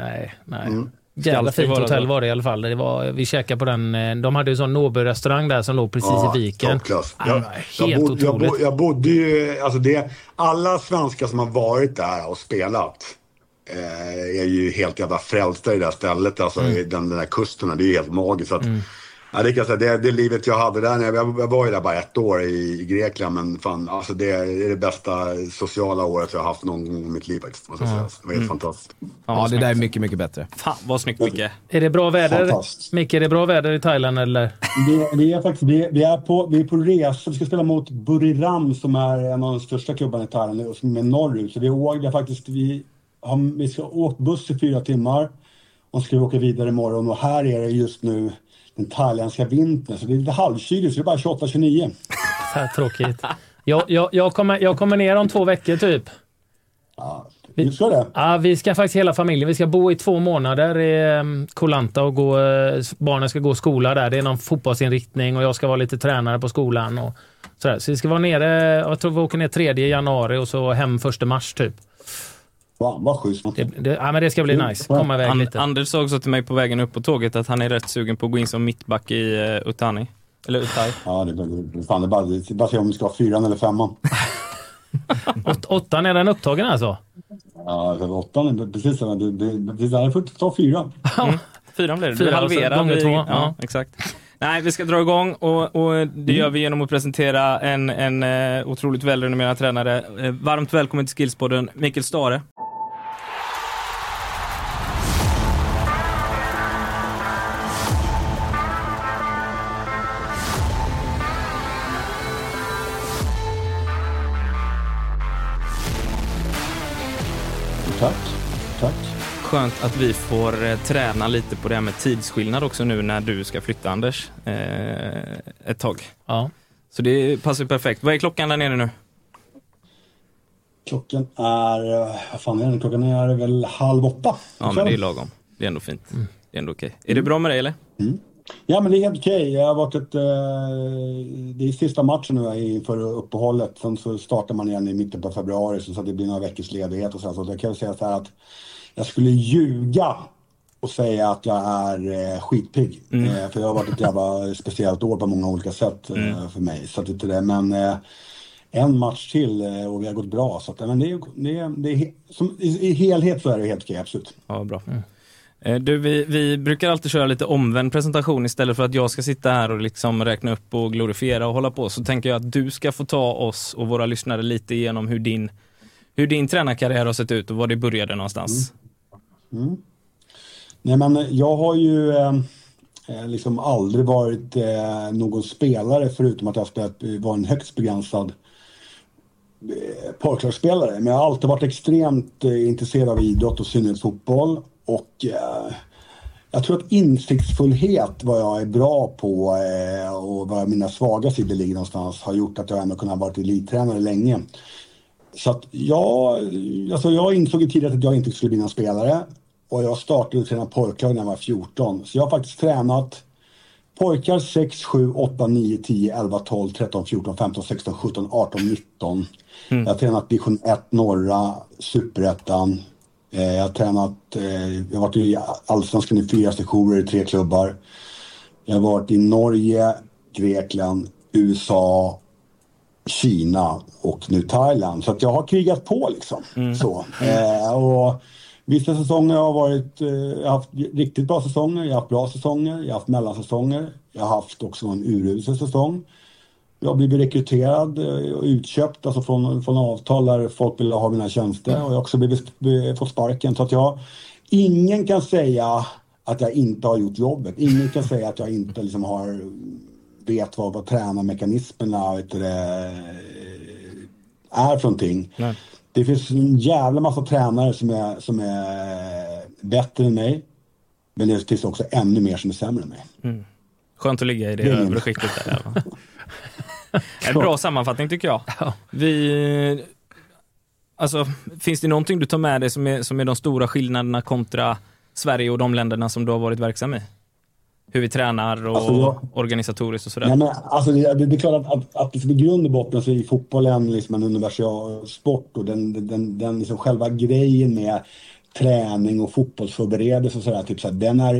Nej, nej. Mm. Jävla fint hotell var det i alla fall. Det var, vi käkade på den, eh, de hade ju sån Nobel-restaurang där som låg precis ja, i viken. Toppklass. Jag, helt jag, bod, otroligt. Jag, jag bodde ju, alltså det, alla svenskar som har varit där och spelat eh, är ju helt jävla frälsta i det där stället. Alltså mm. den, den där kusten, det är ju helt magiskt. Att, mm. Ja, det, kan jag säga, det, det livet jag hade där, jag, jag var ju där bara ett år i, i Grekland, men fan, alltså det är det bästa sociala året jag har haft någon gång i mitt liv faktiskt. Måste säga. Det var helt mm. fantastiskt. Ja, det där är mycket, mycket bättre. Fan vad snyggt Micke. Är det bra väder? Micke, är det bra väder i Thailand eller? Det, det är faktiskt, vi, vi, är på, vi är på resa. Vi ska spela mot Buriram som är en av de största klubbarna i Thailand, som är norrut. Så vi åker faktiskt, vi, har, vi ska åka buss i fyra timmar och ska åka vidare imorgon och här är det just nu den thailändska vintern. Så det är lite halvkyligt, så det är bara 28-29. tråkigt. Jag, jag, jag, kommer, jag kommer ner om två veckor typ. Ja, vi ska det? Ja, vi ska faktiskt hela familjen. Vi ska bo i två månader i um, Koh Lanta och gå, uh, barnen ska gå skola där. Det är någon fotbollsinriktning och jag ska vara lite tränare på skolan. Och sådär. Så vi ska vara nere, jag tror vi åker ner 3 januari och så hem 1 mars typ. Fan vad schysst. Det, det, ja, men det ska bli nice. Komma iväg And, lite. Anders sa också till mig på vägen upp på tåget att han är rätt sugen på att gå in som mittback i uh, Utani. Eller Utai. Ja, det, det, fan, det är bara, det är bara se om vi ska ha fyran eller femman. Åt, åttan, är den upptagen alltså? Ja, åttan är precis. Det, det, det, det får ta fyra. Mm. Fyran blir det. Fyra, halverad. Alltså, gånger två. Ja, ja, exakt. Nej, vi ska dra igång och, och det mm. gör vi genom att presentera en, en uh, otroligt välrenommerad tränare. Uh, varmt välkommen till Skillspodden, Mikael Stare. Skönt att vi får eh, träna lite på det här med tidsskillnad också nu när du ska flytta Anders eh, ett tag. Ja. Så det passar perfekt. Vad är klockan där nere nu? Klockan är, eh, vad fan är den? Klockan är väl halv åtta. Ja, men det är lagom. Det är ändå fint. Mm. Det är ändå okej. Okay. Är det bra med dig eller? Mm. Ja, men det är helt okej. Okay. Jag har varit ett, eh, det är sista matchen nu inför uppehållet. Sen så startar man igen i mitten på februari så, så det blir några veckors ledighet och så. Så jag kan säga så här att jag skulle ljuga och säga att jag är eh, skitpigg. Mm. Eh, för det har varit ett jävla speciellt år på många olika sätt eh, mm. för mig. Så att det, men eh, en match till och vi har gått bra. Så att, men det är, det är, det är, som, i, i, helhet så är det helt okej, absolut. Ja, bra. Mm. Du, vi, vi, brukar alltid köra lite omvänd presentation istället för att jag ska sitta här och liksom räkna upp och glorifiera och hålla på. Så tänker jag att du ska få ta oss och våra lyssnare lite igenom hur din, hur din tränarkarriär har sett ut och var det började någonstans. Mm. Mm. Nej, men jag har ju eh, eh, liksom aldrig varit eh, någon spelare förutom att jag spelat, eh, var en högst begränsad eh. Men jag har alltid varit extremt eh, intresserad av idrott och synnerhet fotboll. Och eh, jag tror att insiktsfullhet, vad jag är bra på eh, och var mina svaga sidor ligger någonstans har gjort att jag ändå kunnat vara elittränare länge. Så att jag, alltså jag insåg i tidigt att jag inte skulle bli någon spelare. Och jag startade träna pojklag när jag var 14. Så jag har faktiskt tränat pojkar 6, 7, 8, 9, 10, 11, 12, 13, 14, 15, 16, 17, 18, 19. Mm. Jag har tränat division 1 norra, superettan. Eh, jag har tränat, eh, jag har varit i allsvenskan i fyra sessioner i tre klubbar. Jag har varit i Norge, Grekland, USA, Kina och nu Thailand. Så att jag har krigat på liksom. Mm. Så. Eh, och Vissa säsonger har varit, eh, jag har haft riktigt bra säsonger, jag har haft bra säsonger, jag har haft mellansäsonger. Jag har haft också en urusel säsong. Jag har blivit rekryterad eh, och utköpt alltså från, från avtal där folk vill ha mina tjänster och jag har också blivit, fått sparken. Så att jag, ingen kan säga att jag inte har gjort jobbet. Ingen kan säga att jag inte liksom har vet vad, vad tränarmekanismerna vet det, är för någonting. Nej. Det finns en jävla massa tränare som är, som är bättre än mig. Men det finns också ännu mer som är sämre än mig. Mm. Skönt att ligga i det, det övre skiktet där. en bra sammanfattning tycker jag. Vi, alltså, finns det någonting du tar med dig som är, som är de stora skillnaderna kontra Sverige och de länderna som du har varit verksam i? Hur vi tränar och alltså, organisatoriskt och sådär? Nej, men, alltså, det, det, det är klart att, att, att liksom, i grund och botten så är fotbollen liksom en universal sport och den, den, den liksom själva grejen med träning och fotbollsförberedelse och sådär, typ så här, den är,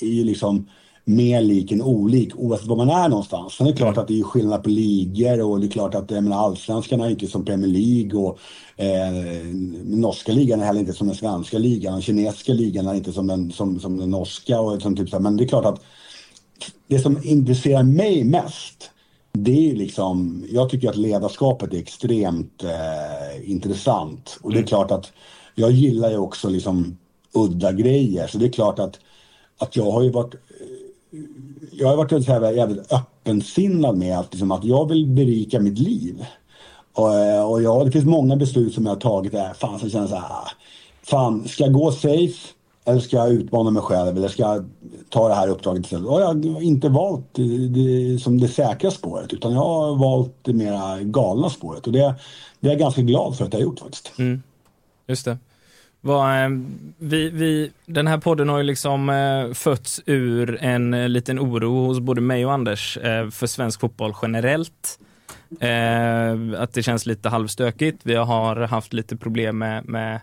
är ju liksom mer lik än olik oavsett var man är någonstans. Sen är det klart mm. att det är skillnad på ligor och det är klart att menar, allsvenskan är inte som Premier League och eh, norska ligan är heller inte som den svenska ligan. Den kinesiska ligan är inte som den, som, som den norska. Och, som typ, men det är klart att det som intresserar mig mest det är ju liksom, jag tycker att ledarskapet är extremt eh, intressant. Och det är mm. klart att jag gillar ju också liksom udda grejer. Så det är klart att, att jag har ju varit jag har varit så här jävligt öppensinnad med att, liksom, att jag vill berika mitt liv. Och, eh, och ja, det finns många beslut som jag har tagit där, fan som känns så här, fan ska jag gå safe eller ska jag utmana mig själv eller ska jag ta det här uppdraget istället? Och jag har inte valt det, det, som det säkra spåret utan jag har valt det mera galna spåret och det, det är jag ganska glad för att jag har gjort faktiskt. Mm. Just det. Var, eh, vi, vi, den här podden har ju liksom eh, fötts ur en eh, liten oro hos både mig och Anders för svensk fotboll generellt. Att det känns lite halvstökigt. Vi har haft lite problem med, med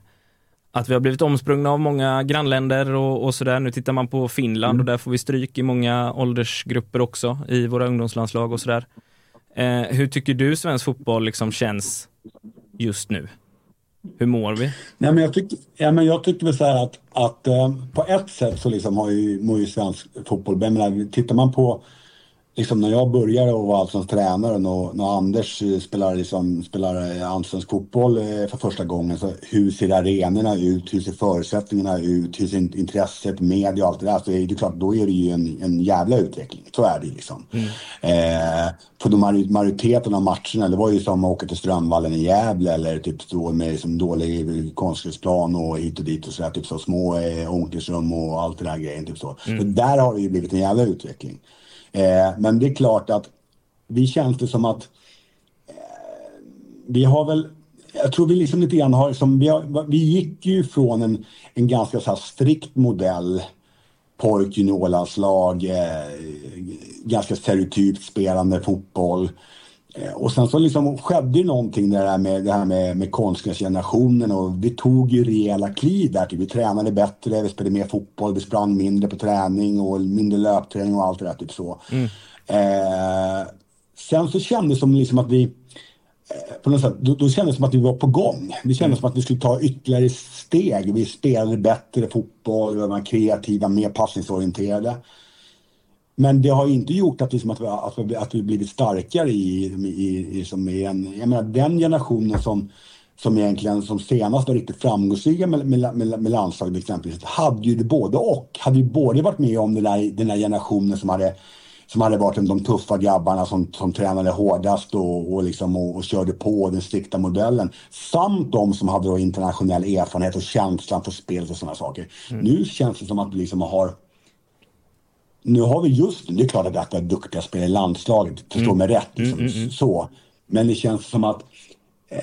att vi har blivit omsprungna av många grannländer och, och sådär. Nu tittar man på Finland mm. och där får vi stryk i många åldersgrupper också i våra ungdomslandslag och sådär. hur tycker du svensk fotboll liksom känns just nu? Hur mår vi? Nej, men jag, tycker, ja, men jag tycker väl så här att, att eh, på ett sätt så liksom har ju, mår ju svensk fotboll, men tittar man på liksom när jag började och var allsvensk tränare när, när Anders eh, spelar, liksom, spelar eh, allsvensk fotboll eh, för första gången. Så hur ser arenorna ut? Hur ser förutsättningarna ut? Hur ser intresset, media och allt det där? Så är det klart, då är det ju en, en jävla utveckling. Så är det liksom. Mm. Eh, på de majoriteten av matcherna, det var ju som att åka till Strömvallen i Gävle eller typ stå med liksom dålig konstgräsplan och hit och dit och sådär. Typ så små eh, omklädningsrum och allt det där grejen. Typ så. Mm. så där har det ju blivit en jävla utveckling. Eh, men det är klart att vi känns det som att eh, vi har väl jag tror vi liksom lite grann har, som vi, har, vi gick ju från en, en ganska så strikt modell pojk juniorlandslag, eh, ganska stereotypt spelande fotboll. Eh, och sen så liksom skedde ju någonting med det här med, med konstgräsgenerationen och vi tog ju rejäla kliv där. Typ. Vi tränade bättre, vi spelade mer fotboll, vi sprang mindre på träning och mindre löpträning och allt det där. Typ så. Mm. Eh, sen så kändes det som liksom att vi eh, på något sätt, då, då kändes det som att vi var på gång. Det kändes mm. som att vi skulle ta ytterligare steg. Vi spelade bättre fotboll, vi var kreativa, mer passningsorienterade. Men det har inte gjort att, liksom att, vi, att, vi, att vi blivit starkare i, i, i, som i en, jag menar den generationen som, som egentligen som senast var riktigt framgångsrika med, med, med, med landslaget exempelvis, hade ju det både och. Hade ju både varit med om den där, den där generationen som hade som hade varit de tuffa grabbarna som, som tränade hårdast och, och, liksom, och, och körde på den strikta modellen. Samt de som hade internationell erfarenhet och känslan för spelet och sådana saker. Mm. Nu känns det som att vi liksom har nu har vi just det är klart att vi är duktiga spelare i landslaget, förstå mm. mig rätt. Liksom, mm, mm, mm, så. Men det känns som att eh,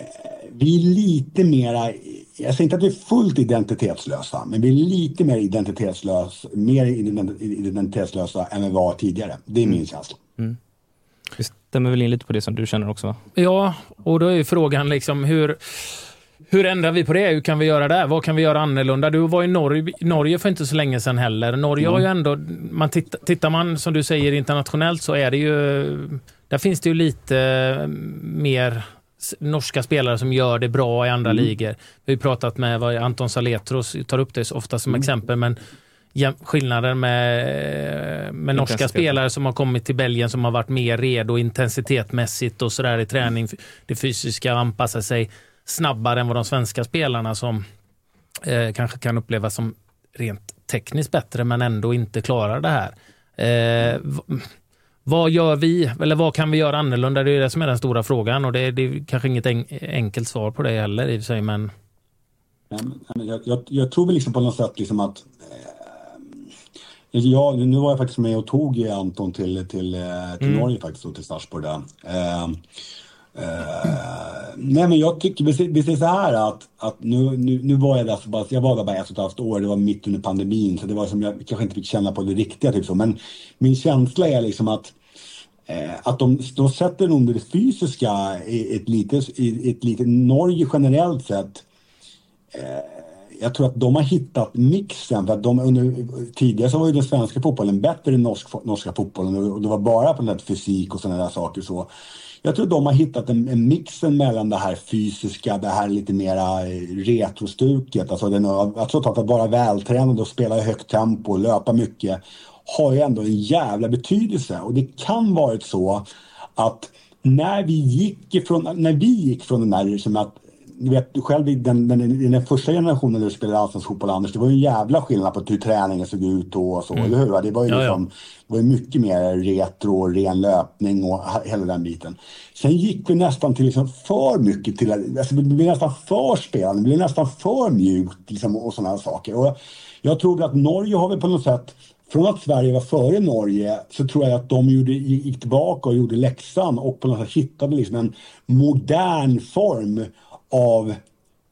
vi är lite mera, jag säger inte att vi är fullt identitetslösa, men vi är lite mer identitetslösa, mer identitetslösa än vi var tidigare. Det är min mm. känsla. Mm. Det stämmer väl in lite på det som du känner också? Va? Ja, och då är frågan liksom hur hur ändrar vi på det? Hur kan vi göra det? Vad kan vi göra annorlunda? Du var i Norge, Norge för inte så länge sedan heller. Norge mm. har ju ändå, man tittar, tittar man som du säger internationellt så är det ju, där finns det ju lite eh, mer norska spelare som gör det bra i andra mm. ligor. Vi har pratat med vad Anton Saletros tar upp det ofta som mm. exempel, men skillnader med, med norska spelare som har kommit till Belgien som har varit mer redo intensitetmässigt och sådär i träning. Det fysiska, anpassa sig snabbare än vad de svenska spelarna som eh, kanske kan upplevas som rent tekniskt bättre men ändå inte klarar det här. Eh, vad gör vi, eller vad kan vi göra annorlunda? Det är det som är den stora frågan och det är, det är kanske inget en, enkelt svar på det heller i och för sig. Men... Jag, jag, jag tror väl liksom på något sätt liksom att eh, Ja, nu var jag faktiskt med och tog Anton till, till, eh, till mm. Norge faktiskt och till Starsborg där. Eh, Uh, nej men jag tycker, vi ser så här att, att nu, nu, nu var jag där för bara, jag var där bara ett och ett halvt år, det var mitt under pandemin så det var som jag kanske inte fick känna på det riktiga typ så. Men min känsla är liksom att eh, att de, de sätter under det fysiska i ett litet, i ett litet Norge generellt sett. Eh, jag tror att de har hittat mixen. För att de under, tidigare så var ju den svenska fotbollen bättre än norsk, norska fotbollen och det var bara på något fysik och sådana där saker. Så jag tror de har hittat en, en mixen mellan det här fysiska, det här lite mera eh, retrostuket. Alltså den, jag alltså tror att vara vältränad och spela i högt tempo och löpa mycket har ju ändå en jävla betydelse. Och det kan varit så att när vi gick ifrån, när vi gick från den där liksom att du vet själv i den, den, den, första generationen när du spelade allsvensk fotboll Anders, det var ju en jävla skillnad på hur träningen såg ut och så, mm. eller hur? Det var ju ja, liksom, ja. Det var mycket mer retro, ren löpning och hela den biten. Sen gick vi nästan till liksom för mycket till, alltså det blev nästan för spelande, det blev nästan för mjukt liksom, och sådana saker. Och jag tror att Norge har väl på något sätt från att Sverige var före Norge så tror jag att de gjorde, gick tillbaka och gjorde läxan och på något sätt hittade liksom en modern form av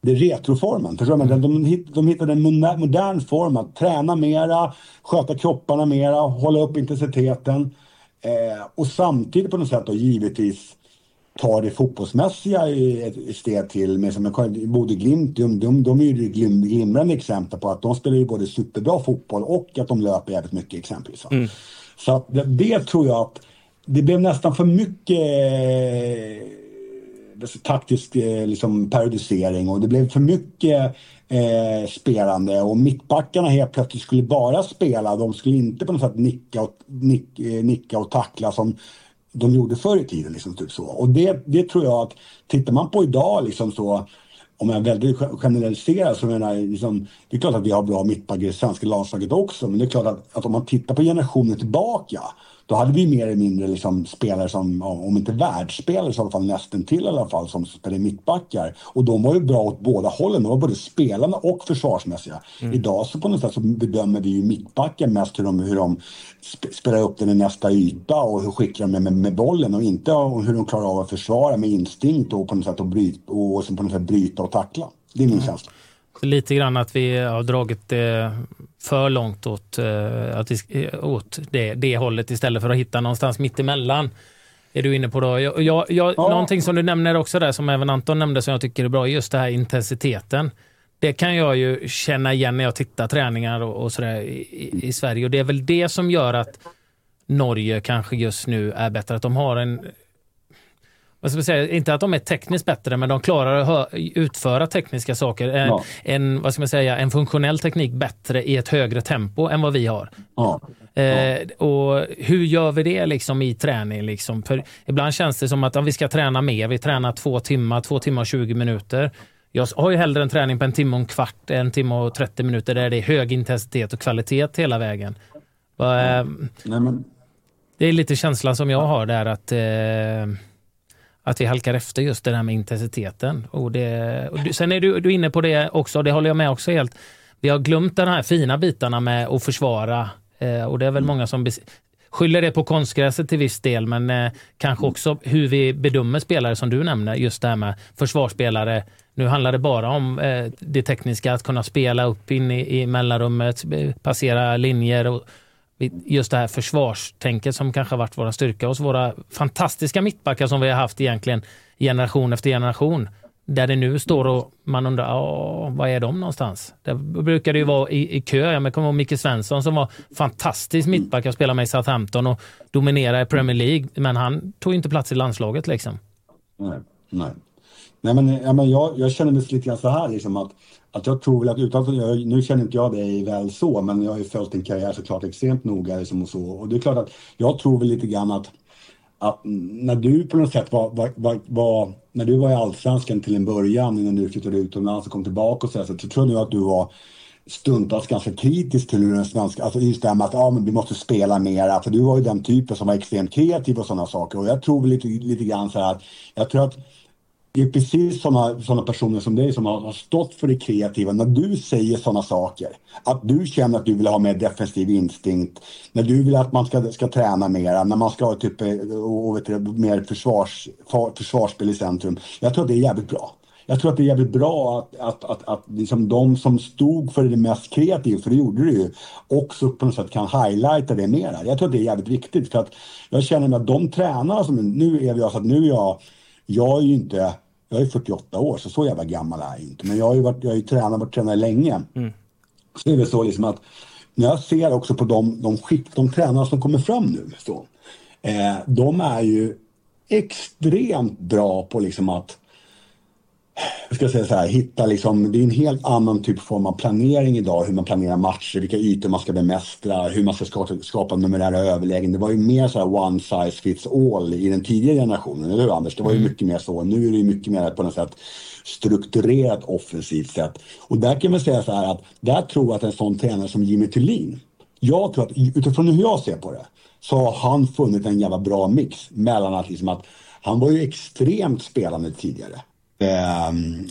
det retroformen. Förstår? Mm. De, de hittade en modern form att träna mera, sköta kropparna mera, hålla upp intensiteten eh, och samtidigt på något sätt då givetvis ta det fotbollsmässiga ett steg till. Med som Bode Glimt, de, de, de är ju glimrande exempel på att de spelar ju både superbra fotboll och att de löper jävligt mycket exempelvis. Mm. Så det, det, tror jag att det blev nästan för mycket taktisk eh, liksom, periodisering och det blev för mycket eh, spelande och mittbackarna helt plötsligt skulle bara spela. De skulle inte på något sätt nicka och, nick, eh, nicka och tackla som de gjorde förr i tiden. Liksom, typ så. Och det, det tror jag att tittar man på idag liksom så om jag väldigt generaliserar så menar jag liksom, det är klart att vi har bra mittbackar i svenska landslaget också men det är klart att, att om man tittar på generationen tillbaka då hade vi mer eller mindre liksom spelare som, om inte världsspelare så i alla fall nästan till i alla fall, som spelade mittbackar. Och de var ju bra åt båda hållen. De var både spelande och försvarsmässiga. Mm. Idag så på något sätt så bedömer vi ju mittbackar mest hur de, hur de spelar upp den i nästa yta och hur skickliga de är med, med bollen och inte hur de klarar av att försvara med instinkt och på något sätt, och bryta, och, och på något sätt bryta och tackla. Det är min mm. känsla. Lite grann att vi har dragit det för långt åt, eh, att vi, åt det, det hållet istället för att hitta någonstans mittemellan. Är du inne på då? Jag, jag, jag, ja. Någonting som du nämner också där, som även Anton nämnde, som jag tycker är bra, just det här intensiteten. Det kan jag ju känna igen när jag tittar träningar och, och sådär i, i Sverige. Och det är väl det som gör att Norge kanske just nu är bättre. Att de har en vad ska man säga, inte att de är tekniskt bättre, men de klarar att utföra tekniska saker. Ja. En, vad ska man säga, en funktionell teknik bättre i ett högre tempo än vad vi har. Ja. Eh, och hur gör vi det liksom i träning? Liksom? För ibland känns det som att om vi ska träna mer, vi tränar två timmar, två timmar och 20 minuter. Jag har ju hellre en träning på en timme och en kvart, en timme och 30 minuter där det är hög intensitet och kvalitet hela vägen. Eh, Nej, men... Det är lite känslan som jag har där att eh, att vi halkar efter just det här med intensiteten. Och det, och sen är du, du inne på det också, det håller jag med också helt. Vi har glömt de här fina bitarna med att försvara eh, och det är väl många som skyller det på konstgräset till viss del, men eh, kanske också hur vi bedömer spelare som du nämner, just det här med försvarsspelare. Nu handlar det bara om eh, det tekniska, att kunna spela upp in i, i mellanrummet, passera linjer och just det här försvarstänket som kanske har varit våra styrka hos våra fantastiska mittbackar som vi har haft egentligen generation efter generation. Där det nu står och man undrar, vad är de någonstans? Där brukar det ju vara i, i kö. Jag kommer ihåg Micke Svensson som var fantastisk mittback. Jag spelade med i Southampton och dominerade i Premier League. Men han tog inte plats i landslaget liksom. Nej, nej. nej men, ja, men jag, jag känner mig lite grann så här liksom att att jag tror väl att utan, jag, nu känner inte jag dig väl så, men jag har ju följt din karriär såklart extremt noga liksom och så. Och det är klart att jag tror väl lite grann att, att när du på något sätt var, var, var, var när du var i Allsvenskan till en början innan du flyttade utomlands och kom tillbaka och så, så, så tror jag att du var stundtals ganska kritisk till hur den svenska, alltså just det här med att ja, men vi måste spela mera. För du var ju den typen som var extremt kreativ och sådana saker. Och jag tror väl lite, lite grann så här att jag tror att det är precis sådana såna personer som dig som har, stått för det kreativa. När du säger sådana saker, att du känner att du vill ha mer defensiv instinkt, när du vill att man ska, ska träna mer, när man ska ha typ, eh, och, vet du, mer försvars, försvarsspel i centrum. Jag tror att det är jävligt bra. Jag tror att det är jävligt bra att, att, att, att liksom de som stod för det mest kreativa, för det gjorde du ju, också på något sätt kan highlighta det mera. Jag tror att det är jävligt viktigt för att jag känner att de tränare som, nu är vi, så att nu är jag, jag är ju inte Jag är 48 år, så så jävla gammal är jag inte. Men jag har ju, varit, jag har ju tränat, varit tränare länge. Mm. Så det är väl så liksom att när jag ser också på de, de, skick, de tränare som kommer fram nu. Så, eh, de är ju extremt bra på liksom att jag ska säga så här, hitta liksom, det är en helt annan typ form av planering idag, hur man planerar matcher, vilka ytor man ska bemästra, hur man ska skapa, skapa numerära överlägen. Det var ju mer så här one size fits all i den tidigare generationen, eller hur Anders? Det var ju mm. mycket mer så. Nu är det ju mycket mer på något sätt strukturerat offensivt sätt. Och där kan man säga så här att där tror jag att en sån tränare som Jimmy Thulin, jag tror att utifrån hur jag ser på det, så har han funnit en jävla bra mix mellan att liksom att han var ju extremt spelande tidigare. Ehm,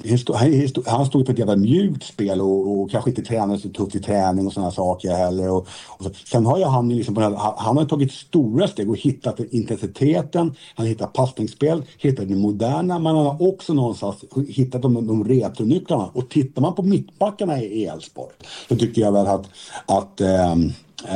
han stod för ett jävla mjukt spel och, och, kanske inte tränade så tufft i träning och sådana saker heller. Och, och så. Sen har ju han, liksom, han har tagit stora steg och hittat intensiteten, han har hittat passningsspel, hittat det moderna, men han har också någonstans hittat de, de retronycklarna. Och tittar man på mittbackarna i Elfsborg så tycker jag väl att, att um,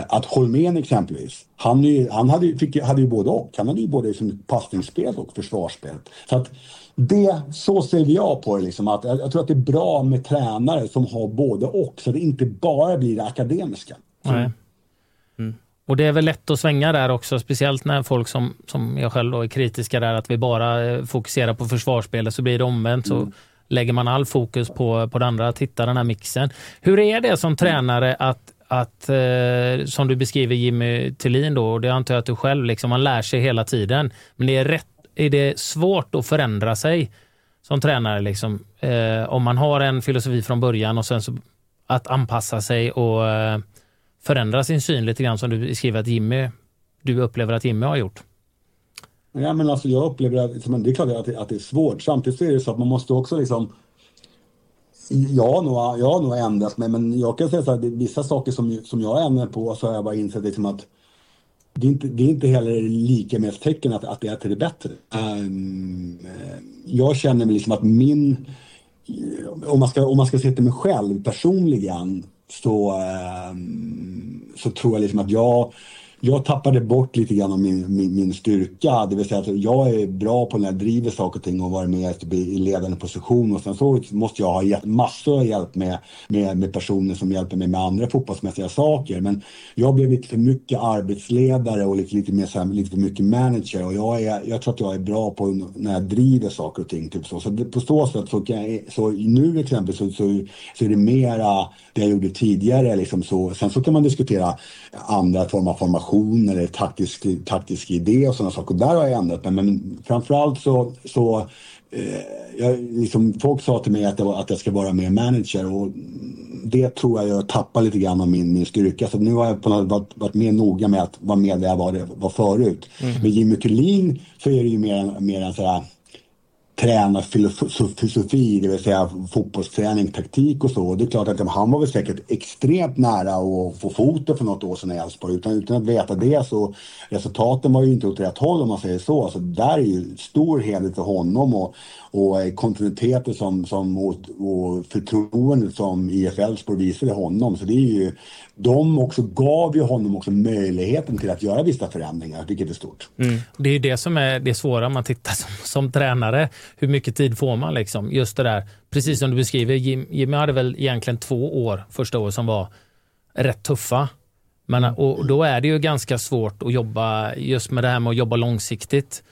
att Holmén exempelvis, han, han hade, fick, hade ju både och. Han hade ju både liksom passningsspel och försvarsspel. Så att det, så ser jag på det. Liksom, att jag, jag, tror att det är bra med tränare som har både och, så det inte bara blir det akademiska. Nej. Mm. Och det är väl lätt att svänga där också, speciellt när folk som, som jag själv då är kritiska där, att vi bara eh, fokuserar på försvarsspelet, så blir det omvänt. Mm. Så lägger man all fokus på, på det andra, att hitta den här mixen. Hur är det som tränare att att, eh, som du beskriver Jimmy Tillin då, och det antar jag att du själv, liksom, man lär sig hela tiden. Men det är rätt är det svårt att förändra sig som tränare. Liksom. Eh, om man har en filosofi från början och sen så att anpassa sig och eh, förändra sin syn lite grann som du skriver att Jimmy, du upplever att Jimmy har gjort. Ja, men alltså jag upplever att det är klart att det, att det är svårt. Samtidigt är det så att man måste också liksom jag har nog, jag har nog ändrat mig, men jag kan säga så här, vissa saker som, som jag ändrar på så har jag bara insett liksom att det är inte, det är inte heller lika med tecken att, att det är till det bättre. Um, jag känner liksom att min, eh, om man ska, om man ska se till mig själv personligen så, um, så tror jag liksom att jag jag tappade bort lite grann av min, min, min, styrka. Det vill säga att jag är bra på när jag driver saker och ting och varit med typ, i ledande position. Och sen så måste jag ha massor av hjälp med, med, med personer som hjälper mig med andra fotbollsmässiga saker. Men jag blev lite för mycket arbetsledare och lite, lite, mer, så här, lite för mycket manager. Och jag, är, jag tror att jag är bra på när jag driver saker och ting. Typ så. så det, på så sätt så, kan jag, så nu exempelvis så, så, så är det mera det jag gjorde tidigare. Liksom så. Sen så kan man diskutera andra former av formation eller taktisk, taktisk idé och sådana saker. Där har jag ändrat mig. Men framförallt så, så eh, jag, liksom, folk sa till mig att, var, att jag ska vara mer manager och det tror jag jag tappar lite grann av min, min styrka. Så nu har jag på något varit, varit mer noga med att vara med där jag var, var förut. Mm. Med Jimmy Thulin så är det ju mer, mer en sådär tränarfilosofi, det vill säga fotbollsträning, taktik och så. Det är klart att han var väl säkert extremt nära att få foten för något år sedan i Elfsborg. Utan, utan att veta det så resultaten var ju inte åt rätt håll om man säger så. Så där är ju stor heder för honom och, och eh, kontinuiteten som, som, och, och förtroendet som IF Elfsborg visade honom. Så det är ju, de också gav ju honom också möjligheten till att göra vissa förändringar, vilket är stort. Mm. Det är ju det som är det svåra om man tittar som, som tränare. Hur mycket tid får man? liksom? Just det där, precis som du beskriver, Jim, Jimmy hade väl egentligen två år, första året, som var rätt tuffa. Men, och då är det ju ganska svårt att jobba just med det här med att jobba långsiktigt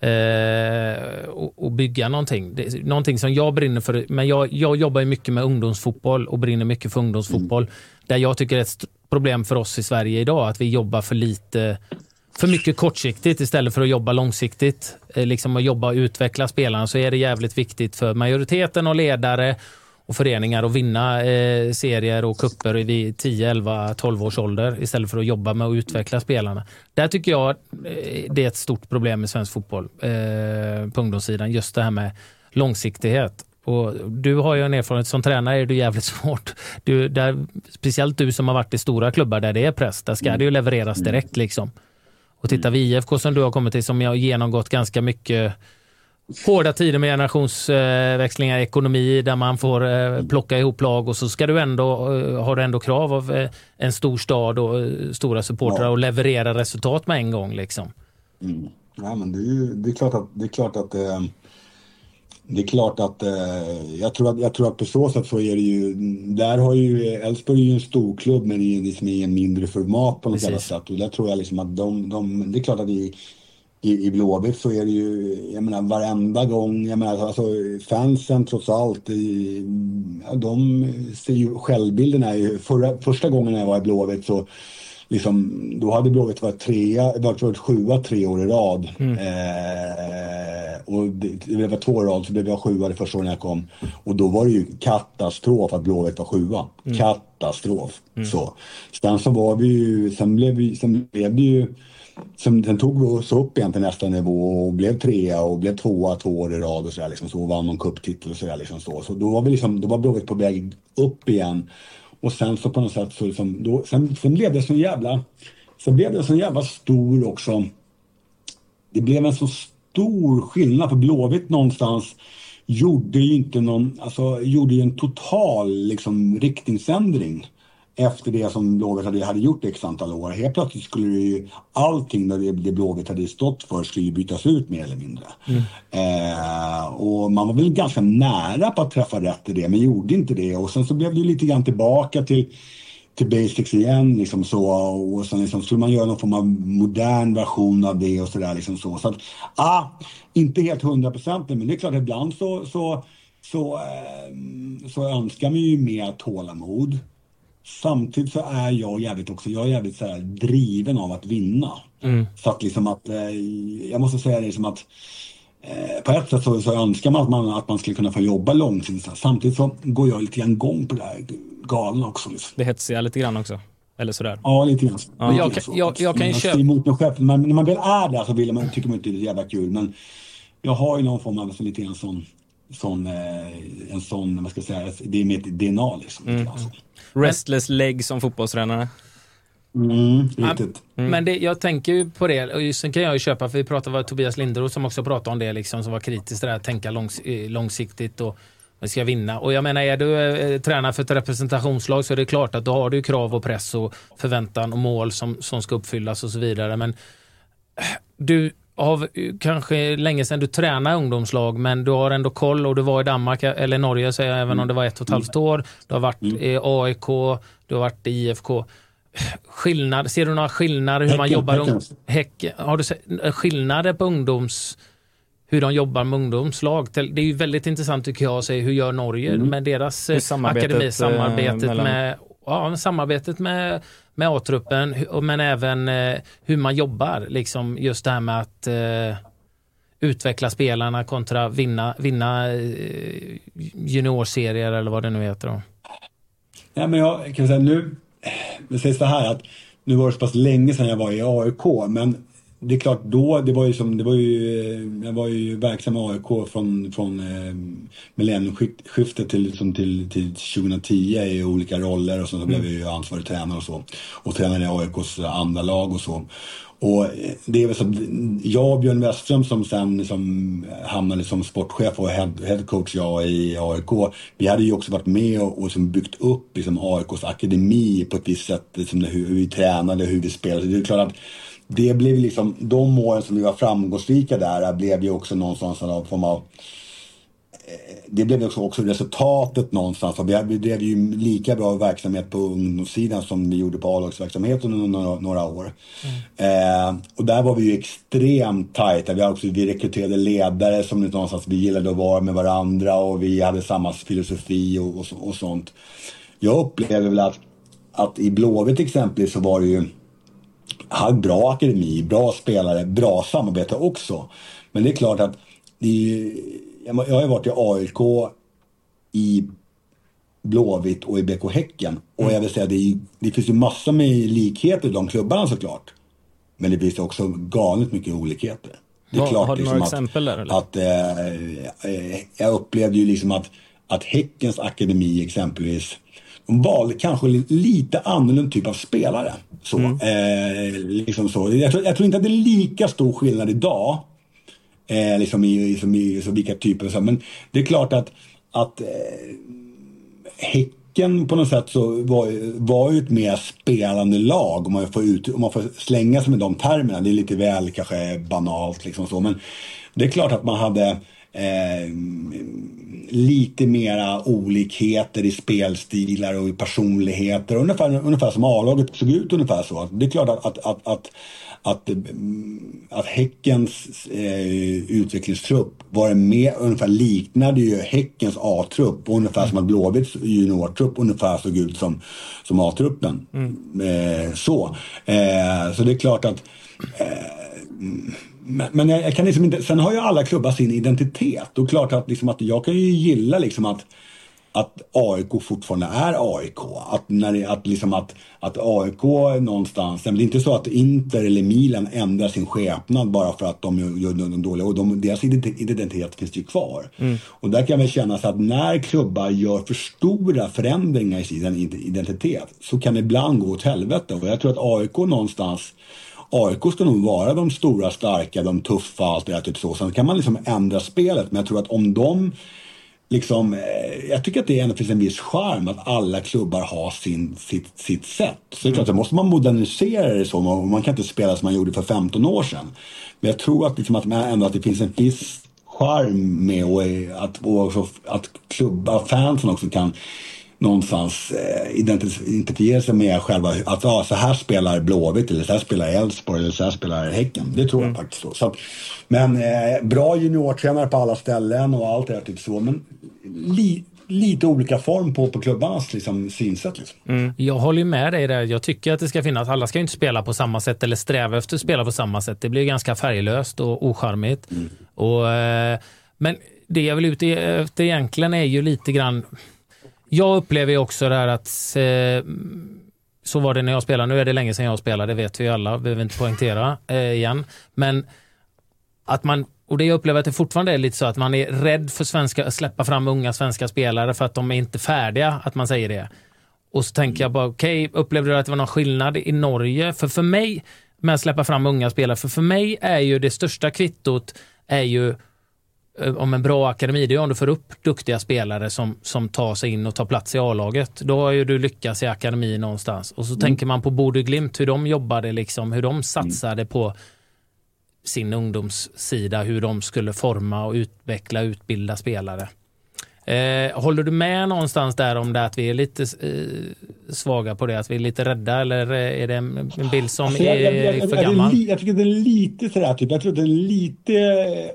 eh, och, och, bygga någonting. Det, någonting som jag brinner för. Men jag, jag jobbar ju mycket med ungdomsfotboll och brinner mycket för ungdomsfotboll. Mm. Där jag tycker det är ett problem för oss i Sverige idag att vi jobbar för lite för mycket kortsiktigt istället för att jobba långsiktigt. Eh, liksom att jobba och utveckla spelarna så är det jävligt viktigt för majoriteten och ledare och föreningar att vinna eh, serier och kupper vid 10, 11, 12 års ålder istället för att jobba med att utveckla spelarna. Där tycker jag eh, det är ett stort problem i svensk fotboll eh, på ungdomssidan. Just det här med långsiktighet. Och du har ju en erfarenhet som tränare är det jävligt svårt. Du, där, speciellt du som har varit i stora klubbar där det är press, där ska mm. det ju levereras direkt. Liksom. Och titta vi IFK som du har kommit till som har genomgått ganska mycket hårda tider med generationsväxlingar i ekonomi där man får eh, plocka ihop lag och så ska du ändå, eh, har du ändå krav av eh, en stor stad och stora supportrar ja. och leverera resultat med en gång. Liksom. Mm. Ja, men det, är ju, det är klart att det, är klart att det, det är klart att eh, jag, tror att jag tror att på så sätt så är det ju, där har ju Elfsborg ju en stor klubb men i, liksom i en mindre format på något jävla sätt. Och där tror jag liksom att de, de det är klart att i, i, i Blåvitt så är det ju, jag menar varenda gång, jag menar alltså fansen trots allt, i, de ser ju, självbilden är ju, förra, första gången jag var i Blåvitt så liksom, då hade Blåvitt varit trea, varit sjua tre år i rad. Mm. Eh, och det, det var två rad så blev jag sjua det första året jag kom. Och då var det ju katastrof att Blåvitt var sjua. Mm. Katastrof. Mm. Så. Sen så var vi ju, sen blev, vi, sen blev det ju Sen, sen tog vi oss upp igen till nästa nivå och blev trea och blev tvåa två år i rad och sådär liksom så och vann någon cuptitel och sådär liksom så. Så då var vi liksom, då var Blåvitt på väg upp igen. Och sen så på något sätt så liksom, då, sen, sen blev det så jävla, så blev det så jävla stor också. Det blev en så stor skillnad för Blåvitt någonstans gjorde ju inte någon, alltså gjorde ju en total liksom riktningsändring efter det som Blåvitt hade, hade gjort x antal år. Helt plötsligt skulle det ju allting det, det Blåvitt hade stått för skulle ju bytas ut mer eller mindre. Mm. Eh, och man var väl ganska nära på att träffa rätt i det men gjorde inte det och sen så blev det lite grann tillbaka till till basics igen liksom så och sen liksom skulle man göra någon form av modern version av det och sådär liksom så. Så att, ah, inte helt hundraprocentigt men det är klart ibland så, så, så, eh, så önskar man ju mer tålamod. Samtidigt så är jag jävligt också, jag är jävligt så driven av att vinna. Mm. Så att liksom att, eh, jag måste säga det som att eh, på ett sätt så, så önskar man att, man att man skulle kunna få jobba långsiktigt. Samtidigt så går jag lite grann gång på det här galna också. Liksom. Det hetsiga lite grann också? Eller sådär? Ja, lite grann. Ja. Jag, kan, jag, jag kan ju köpa... Emot mig själv. Men när man väl är där så vill man, tycker man inte det är jävla kul. Men jag har ju någon form av så lite grann sån, sån, eh, en sån, vad ska jag säga, det är mitt DNA liksom. Mm. Restless leg som fotbollstränare. Mm, riktigt. Mm. Men det, jag tänker ju på det, och sen kan jag ju köpa, för vi pratade med Tobias Linderoth som också pratade om det, liksom, som var kritisk till det här, tänka långs, eh, långsiktigt och vi ska vinna. Och jag menar, är du eh, tränare för ett representationslag så är det klart att då har du krav och press och förväntan och mål som, som ska uppfyllas och så vidare. Men eh, du av kanske länge sedan du tränade ungdomslag men du har ändå koll och du var i Danmark eller Norge så även om det var ett och ett halvt år. Du har varit i AIK, du har varit i IFK. Skillnad, ser du några skillnader hur man jobbar? Häcken. Har du sett skillnader på ungdoms hur de jobbar med ungdomslag. Det är ju väldigt intressant tycker jag att se hur gör Norge mm. med deras samarbetet, akademi, samarbetet mellan... med ja, samarbetet med, med A-truppen men även eh, hur man jobbar. Liksom just det här med att eh, utveckla spelarna kontra vinna, vinna eh, juniorserier eller vad det nu heter. Då. Ja, men jag kan säga nu, det sägs så här att nu var det så pass länge sedan jag var i AIK men det är klart då, det var ju som, det var ju, jag var ju verksam i AIK från, från eh, millennieskiftet till, liksom till, till 2010 i olika roller och så, så blev jag ju ansvarig tränare och så. Och tränade i AIKs andra lag och så. Och eh, det är väl som, jag och Björn Westström som sen liksom hamnade som sportchef och head, headcoach jag i AIK. Vi hade ju också varit med och, och liksom byggt upp liksom AIKs akademi på ett visst sätt, liksom hur, hur vi tränade, hur vi spelade. Det är klart att det blev liksom, de åren som vi var framgångsrika där blev ju också någonstans en form av eh, det blev också, också resultatet någonstans. Vi, vi drev ju lika bra verksamhet på ungdomssidan som vi gjorde på A-lagsverksamheten under några, några år. Mm. Eh, och där var vi ju extremt tajta. Vi, också, vi rekryterade ledare som någonstans vi gillade att vara med varandra och vi hade samma filosofi och, och, och sånt. Jag upplever väl att, att i Blåvitt exempelvis så var det ju har bra akademi, bra spelare, bra samarbete också. Men det är klart att är, jag har ju varit i AIK, i Blåvitt och i BK Häcken. Och mm. jag vill säga det, det finns ju massor med likheter i de klubbarna såklart. Men det finns också galet mycket olikheter. Det är klart, har du liksom några att, exempel där? Eller? Att, eh, eh, jag upplevde ju liksom att, att Häckens akademi exempelvis valde kanske lite annorlunda typ av spelare. Så, mm. eh, liksom så. Jag, tror, jag tror inte att det är lika stor skillnad idag. Eh, liksom i, liksom i så vilka typer. Så, men det är klart att, att eh, Häcken på något sätt så var, var ju ett mer spelande lag om man, får ut, om man får slänga sig med de termerna. Det är lite väl kanske banalt liksom så. Men det är klart att man hade eh, lite mera olikheter i spelstilar och i personligheter. Ungefär, ungefär som A-laget såg ut ungefär så. Det är klart att, att, att, att att, att Häckens eh, utvecklingstrupp var med, ungefär liknade ju Häckens A-trupp ungefär som att Blåvitts juniortrupp ungefär såg ut som, som A-truppen. Mm. Eh, så. Eh, så det är klart att eh, men, men jag, kan liksom inte, sen har ju alla klubbar sin identitet och klart att, liksom att jag kan ju gilla liksom att att AIK fortfarande är AIK. Att, när att, liksom att, att AIK någonstans, det är inte så att Inter eller Milan ändrar sin skepnad bara för att de gör något dåligt. Och de, deras identitet finns ju kvar. Mm. Och där kan jag väl känna så att när klubbar gör för stora förändringar i sin identitet så kan det ibland gå åt helvete. Och jag tror att AIK någonstans AIK ska nog vara de stora, starka, de tuffa, allt det där. Typ så. Sen kan man liksom ändra spelet. Men jag tror att om de liksom, eh, jag tycker att det ändå finns en viss charm att alla klubbar har sin, sitt, sitt sätt. Så det är klart, så måste man modernisera det så. Man kan inte spela som man gjorde för 15 år sedan. Men jag tror att, liksom, att, ändå att det finns en viss charm med och att, och att klubbar, fansen också kan någonstans eh, identifiera sig med själva att ah, så här spelar Blåvitt eller så här spelar Elfsborg eller så här spelar Häcken. Det tror jag mm. faktiskt. Så. så men eh, bra juniortränare på alla ställen och allt det där typ så. Men li, lite olika form på, på klubbarnas liksom, synsätt. Liksom. Mm. Jag håller med dig där. Jag tycker att det ska finnas, alla ska inte spela på samma sätt eller sträva efter att spela på samma sätt. Det blir ganska färglöst och ocharmigt. Mm. Och, eh, men det jag vill ute efter egentligen är ju lite grann jag upplever också det här att eh, så var det när jag spelade. Nu är det länge sedan jag spelade, det vet vi alla, behöver inte poängtera eh, igen. Men att man, och det jag upplever att det fortfarande är lite så att man är rädd för svenska, att släppa fram unga svenska spelare för att de är inte färdiga, att man säger det. Och så tänker jag bara, okej, okay, upplevde du att det var någon skillnad i Norge? För för mig, med att släppa fram unga spelare, för för mig är ju det största kvittot är ju om en bra akademi, det är om du får upp duktiga spelare som, som tar sig in och tar plats i A-laget. Då har ju du lyckats i akademin någonstans. Och så mm. tänker man på Bode Glimt, hur de jobbade, liksom, hur de satsade mm. på sin ungdomssida, hur de skulle forma och utveckla, utbilda spelare. Eh, håller du med någonstans där om det att vi är lite eh, svaga på det, att vi är lite rädda eller är det en, bild som alltså, jag, är jag, jag, för gammal? Jag, tycker det är lite sådär, typ, jag tror det är lite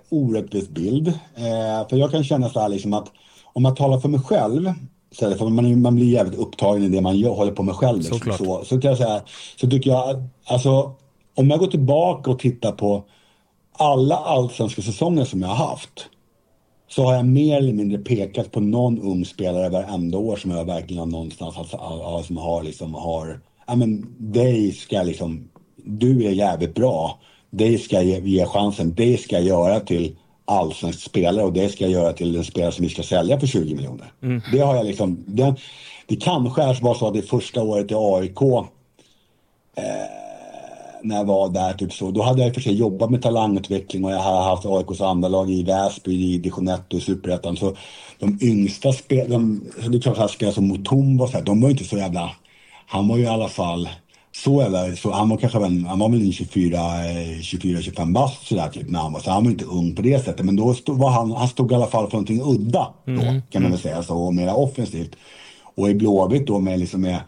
orättvis bild. Eh, för jag kan känna så här liksom att om man talar för mig själv så för man, man blir jävligt upptagen i det man gör, håller på med själv. Liksom, så, så, kan jag säga, så tycker jag, alltså om jag går tillbaka och tittar på alla allsvenska säsonger som jag har haft så har jag mer eller mindre pekat på någon ung spelare varenda år som jag verkligen någonstans alltså, som har liksom har, ja men dig ska liksom, du är jävligt bra, dig ska ge, ge chansen, dig ska jag göra till allsvensk spelare och det ska jag göra till en spelare som vi ska sälja för 20 miljoner. Mm. Det har jag liksom, det, det kanske var så att det första året i AIK när jag var där, typ så, då hade jag för sig jobbat med talangutveckling och jag hade haft AIKs andra lag i Väsby, i division 1 och Superettan. Så de yngsta spelarna, det är klart att spelare som Mutombo, så här, de var inte så jävla... Han var ju i alla fall så eller så, han var kanske väl, han var väl 24, 24-25 bast sådär typ när han var, så han var inte ung på det sättet. Men då stod, var han, han stod i alla fall för någonting udda då, mm. kan man väl säga så, och mera offensivt. Och i Blåvitt då med liksom med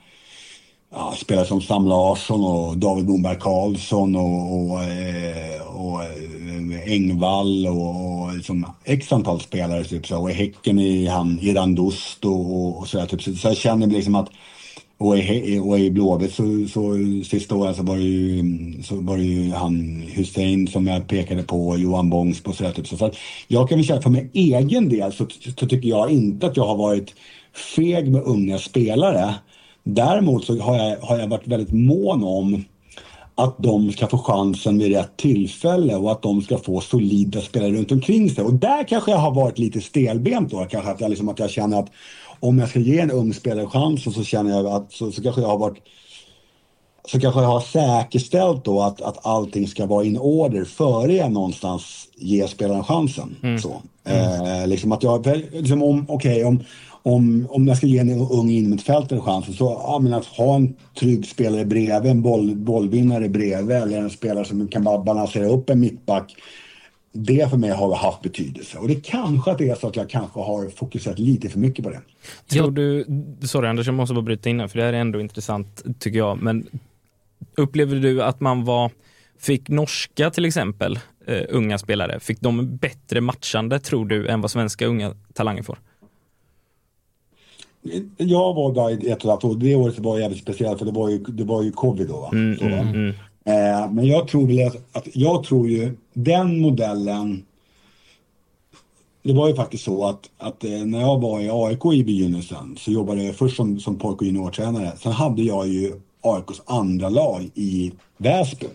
ja, spelare som Sam Larsson och David Blomberg Karlsson och, och, eh, och, eh, Engvall och, och liksom x antal spelare. Typ, så, och i Häcken i han Irandust och, och sådär. Typ, så, så jag känner liksom att och i, och i Blåvitt så, så sista året så var det ju, så var det ju han Hussein som jag pekade på, Johan Bångsbo och sådär. Typ. Så, så att jag kan väl säga för min egen del så, så tycker jag inte att jag har varit feg med unga spelare. Däremot så har jag, har jag varit väldigt mån om att de ska få chansen vid rätt tillfälle och att de ska få solida spelare runt omkring sig. Och där kanske jag har varit lite stelbent då. Kanske att jag, liksom, att jag känner att om jag ska ge en ung spelare chansen så känner jag att så, så kanske jag har varit så kanske jag har säkerställt då att, att allting ska vara in order före jag någonstans ger spelaren chansen. Mm. Så. Mm. Eh, liksom att jag, liksom om, okay, om, om, om jag ska ge en ung innermittfältare chansen så ja, men att ha en trygg spelare bredvid, en boll, bollvinnare bredvid eller en spelare som kan balansera upp en mittback det för mig har haft betydelse. Och det kanske att det är så att jag kanske har fokuserat lite för mycket på det. Tror du, sorry Anders, jag måste bara bryta in här, för det här är ändå intressant tycker jag. Men upplever du att man var, fick norska till exempel, uh, unga spelare, fick de bättre matchande tror du än vad svenska unga talanger får? Jag var där ett och ett halvt år. Det året var jävligt speciellt för det var ju, det var ju covid då. Va? Mm, mm, mm. Eh, men jag tror väl att, att, jag tror ju den modellen. Det var ju faktiskt så att, att eh, när jag var i AIK i begynnelsen så jobbade jag först som, som pojk och juniortränare. Sen hade jag ju AIKs andra lag i Väsby.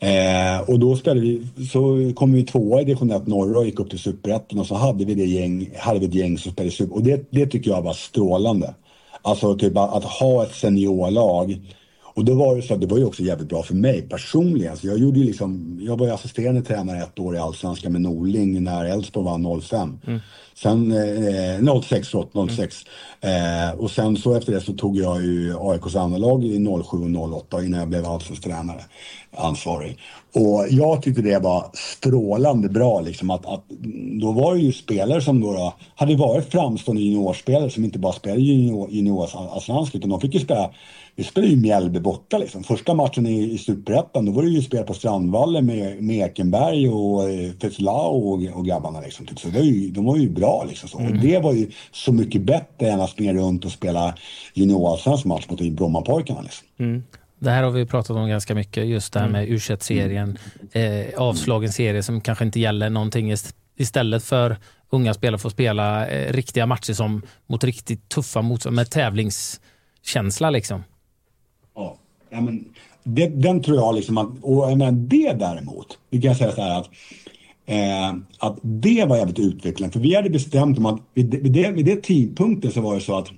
Eh, och då spelade vi, så kom vi tvåa i division 1 norra och gick upp till superettan och så hade vi, det gäng, hade vi ett gäng som spelade super. Och det, det tycker jag var strålande. Alltså typ att ha ett seniorlag. Och då var det så att det var ju också jävligt bra för mig personligen. Så jag gjorde ju liksom, jag var ju assisterande tränare ett år i Allsvenskan med Norling när Elfsborg vann 05. Mm. Sen, eh, 06, förlåt, 06. Mm. Eh, och sen så efter det så tog jag ju AIKs andra lag i 07 och 08 innan jag blev allsvensk tränare, ansvarig. Och jag tyckte det var strålande bra liksom att, att då var det ju spelare som då, då hade varit framstående juniorspelare som inte bara spelade junior, utan de fick ju spela vi spelade ju Mjällby borta liksom. Första matchen i, i Superettan, då var det ju spel på Strandvallen med, med Ekenberg och eh, Fetlau och, och grabbarna liksom. Typ. Så det var ju, de var ju bra liksom. Så. Mm. Och det var ju så mycket bättre än att springa runt och spela juniorallsvensk match mot Brommapojkarna liksom. Mm. Det här har vi pratat om ganska mycket, just det här med u serien eh, avslagen serie som kanske inte gäller någonting istället för unga spelare får spela eh, riktiga matcher som mot riktigt tuffa motståndare med tävlingskänsla liksom. Ja, men, det, den tror jag liksom att, och menar, det däremot, vi kan säga så här att Eh, att det var jävligt utvecklande. För vi hade bestämt om att vid, vid, det, vid det tidpunkten så var det så att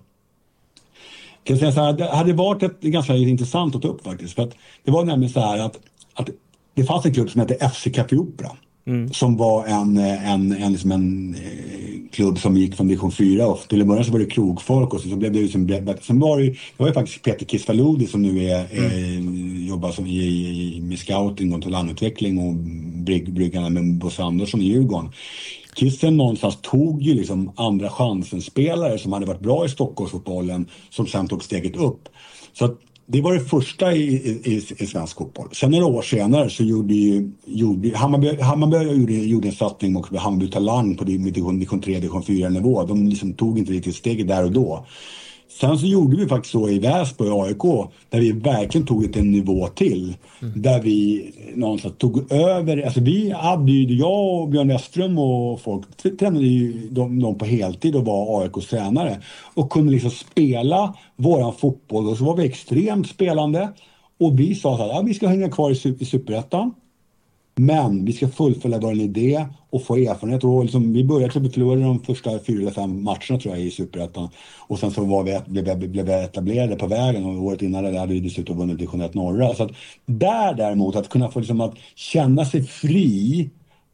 kan jag säga så här, det hade varit ett, ganska intressant att ta upp faktiskt. För att det var nämligen så här att, att det fanns en klubb som hette FC Café Opera. Mm. Som var en, en, en, liksom en eh, klubb som gick från division 4 och till en början så var det krogfolk och så, så blev det liksom, sen var det, det var ju faktiskt Peter Kisvalodi som nu är, mm. jobbar som, i, i, med scouting och talangutveckling och brygg, bryggarna med Bosse Andersson i Djurgården. Kissen någonstans tog ju liksom andra chansen-spelare som hade varit bra i Stockholmsfotbollen som sen tog steget upp. Så att det var det första i, i, i svensk fotboll. Sen några år senare så gjorde, ju, gjorde Hammarby, Hammarby gjorde, gjorde en satsning mot Hammarby Talang på division 3, division 4 nivå. De liksom tog inte riktigt steget där och då. Sen så gjorde vi faktiskt så i Väsby och AIK där vi verkligen tog det en nivå till. Mm. Där vi någonstans tog över, alltså vi hade ju, jag och Björn Westström och folk tränade ju de, de på heltid och var AIKs tränare. Och kunde liksom spela våran fotboll och så var vi extremt spelande. Och vi sa så här, ja, vi ska hänga kvar i, i Superettan. Men vi ska fullfölja vår idé och få erfarenhet. Och liksom, vi började så vi förlorade de första fyra eller fem matcherna tror jag i Superettan. Och sen så var vi, blev, vi, blev vi etablerade på vägen och året innan det hade vi dessutom vunnit division 1 norra. Så att där däremot, att kunna få liksom att känna sig fri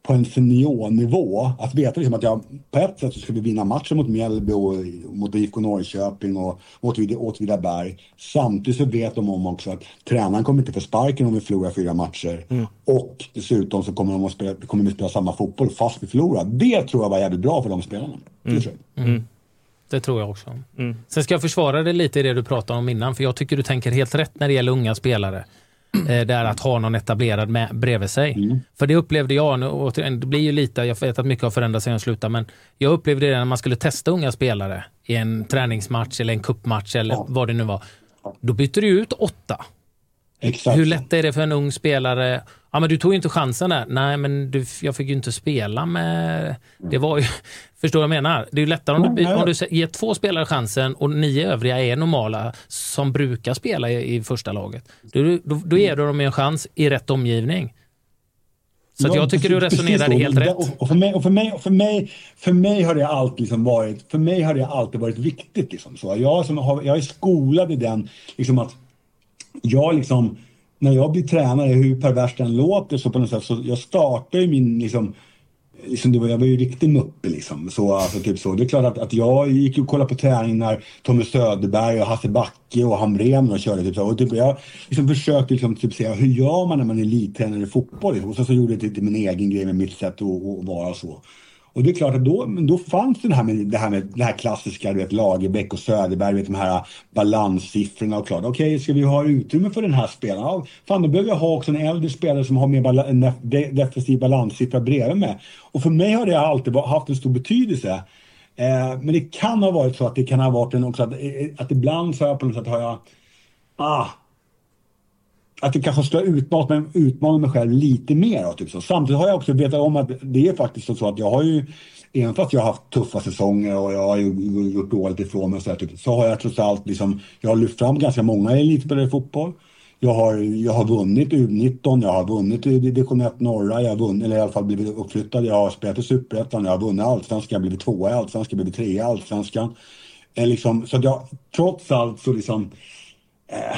på en seniornivå. Att veta liksom att jag på ett sätt så ska vi vinna matchen mot Mjällby och mot IFK Norrköping och mot Åtvidaberg. Samtidigt så vet de om också att tränaren kommer inte få sparken om vi förlorar fyra matcher. Mm. Och dessutom så kommer, de att spela, kommer vi spela samma fotboll fast vi förlorar. Det tror jag var jävligt bra för de spelarna. Mm. Det, mm. det tror jag också. Mm. Sen ska jag försvara dig lite i det du pratade om innan, för jag tycker du tänker helt rätt när det gäller unga spelare. Eh, det är att ha någon etablerad med, bredvid sig. Mm. För det upplevde jag, och det blir ju lite, jag vet att mycket har förändrats sedan jag slutade, men jag upplevde det när man skulle testa unga spelare i en träningsmatch eller en kuppmatch eller ja. vad det nu var. Då bytte du ut åtta. Exakt. Hur lätt är det för en ung spelare? Ja, men du tog ju inte chansen där. Nej, men du, jag fick ju inte spela med... Det var ju... Förstår du jag menar? Det är ju lättare om du, om du ger två spelare chansen och nio övriga är normala som brukar spela i, i första laget. Då, då, då ger du dem en chans i rätt omgivning. Så ja, jag tycker du resonerade helt rätt. Och för mig, och för mig, och för mig, för mig har det alltid liksom varit, för mig har det alltid varit viktigt. Liksom. Så jag, som har, jag är skolad i den, liksom att jag liksom, när jag blir tränare, hur perverst den låter, så på något sätt, så jag startar ju min liksom, Liksom, det var, jag var ju riktig muppe liksom. Så, alltså, typ så. Det är klart att, att jag gick och kollade på träning när Tommy Söderberg och Hasse Backe och Hamrén och körde. Typ så. Och typ, jag liksom försökte liksom, typ, säga hur gör man när man är elittränare i fotboll? Liksom. Och så, så gjorde jag lite min egen grej med mitt sätt att, att vara så. Och det är klart att då, då fanns det här med det här, med, det här klassiska, du vet Lagerbäck och Söderberg, vet, de här balanssiffrorna och klart, okej, okay, ska vi ha utrymme för den här spelaren? Ja, fan, då behöver jag ha också en äldre spelare som har mer bala, en defensiv balanssiffra bredvid mig. Och för mig har det alltid haft en stor betydelse. Eh, men det kan ha varit så att det kan ha varit en också att, eh, att ibland så har jag på något sätt har jag, ah, att det kanske skulle ha utmanat mig, utmanat mig själv lite mer. Typ så. Samtidigt har jag också vetat om att det är faktiskt så att jag har ju, även fast jag har haft tuffa säsonger och jag har gjort dåligt ifrån mig så, här, typ, så har jag trots allt liksom, jag har lyft fram ganska många elitspelare i fotboll. Jag har, jag har vunnit U19, jag har vunnit division 1 norra, jag har vunnit, eller i alla fall blivit uppflyttad, jag har spelat i superettan, jag har vunnit allsvenskan, jag har blivit tvåa i allsvenskan, blivit trea i allsvenskan. Eh, liksom, så att jag, trots allt så liksom eh,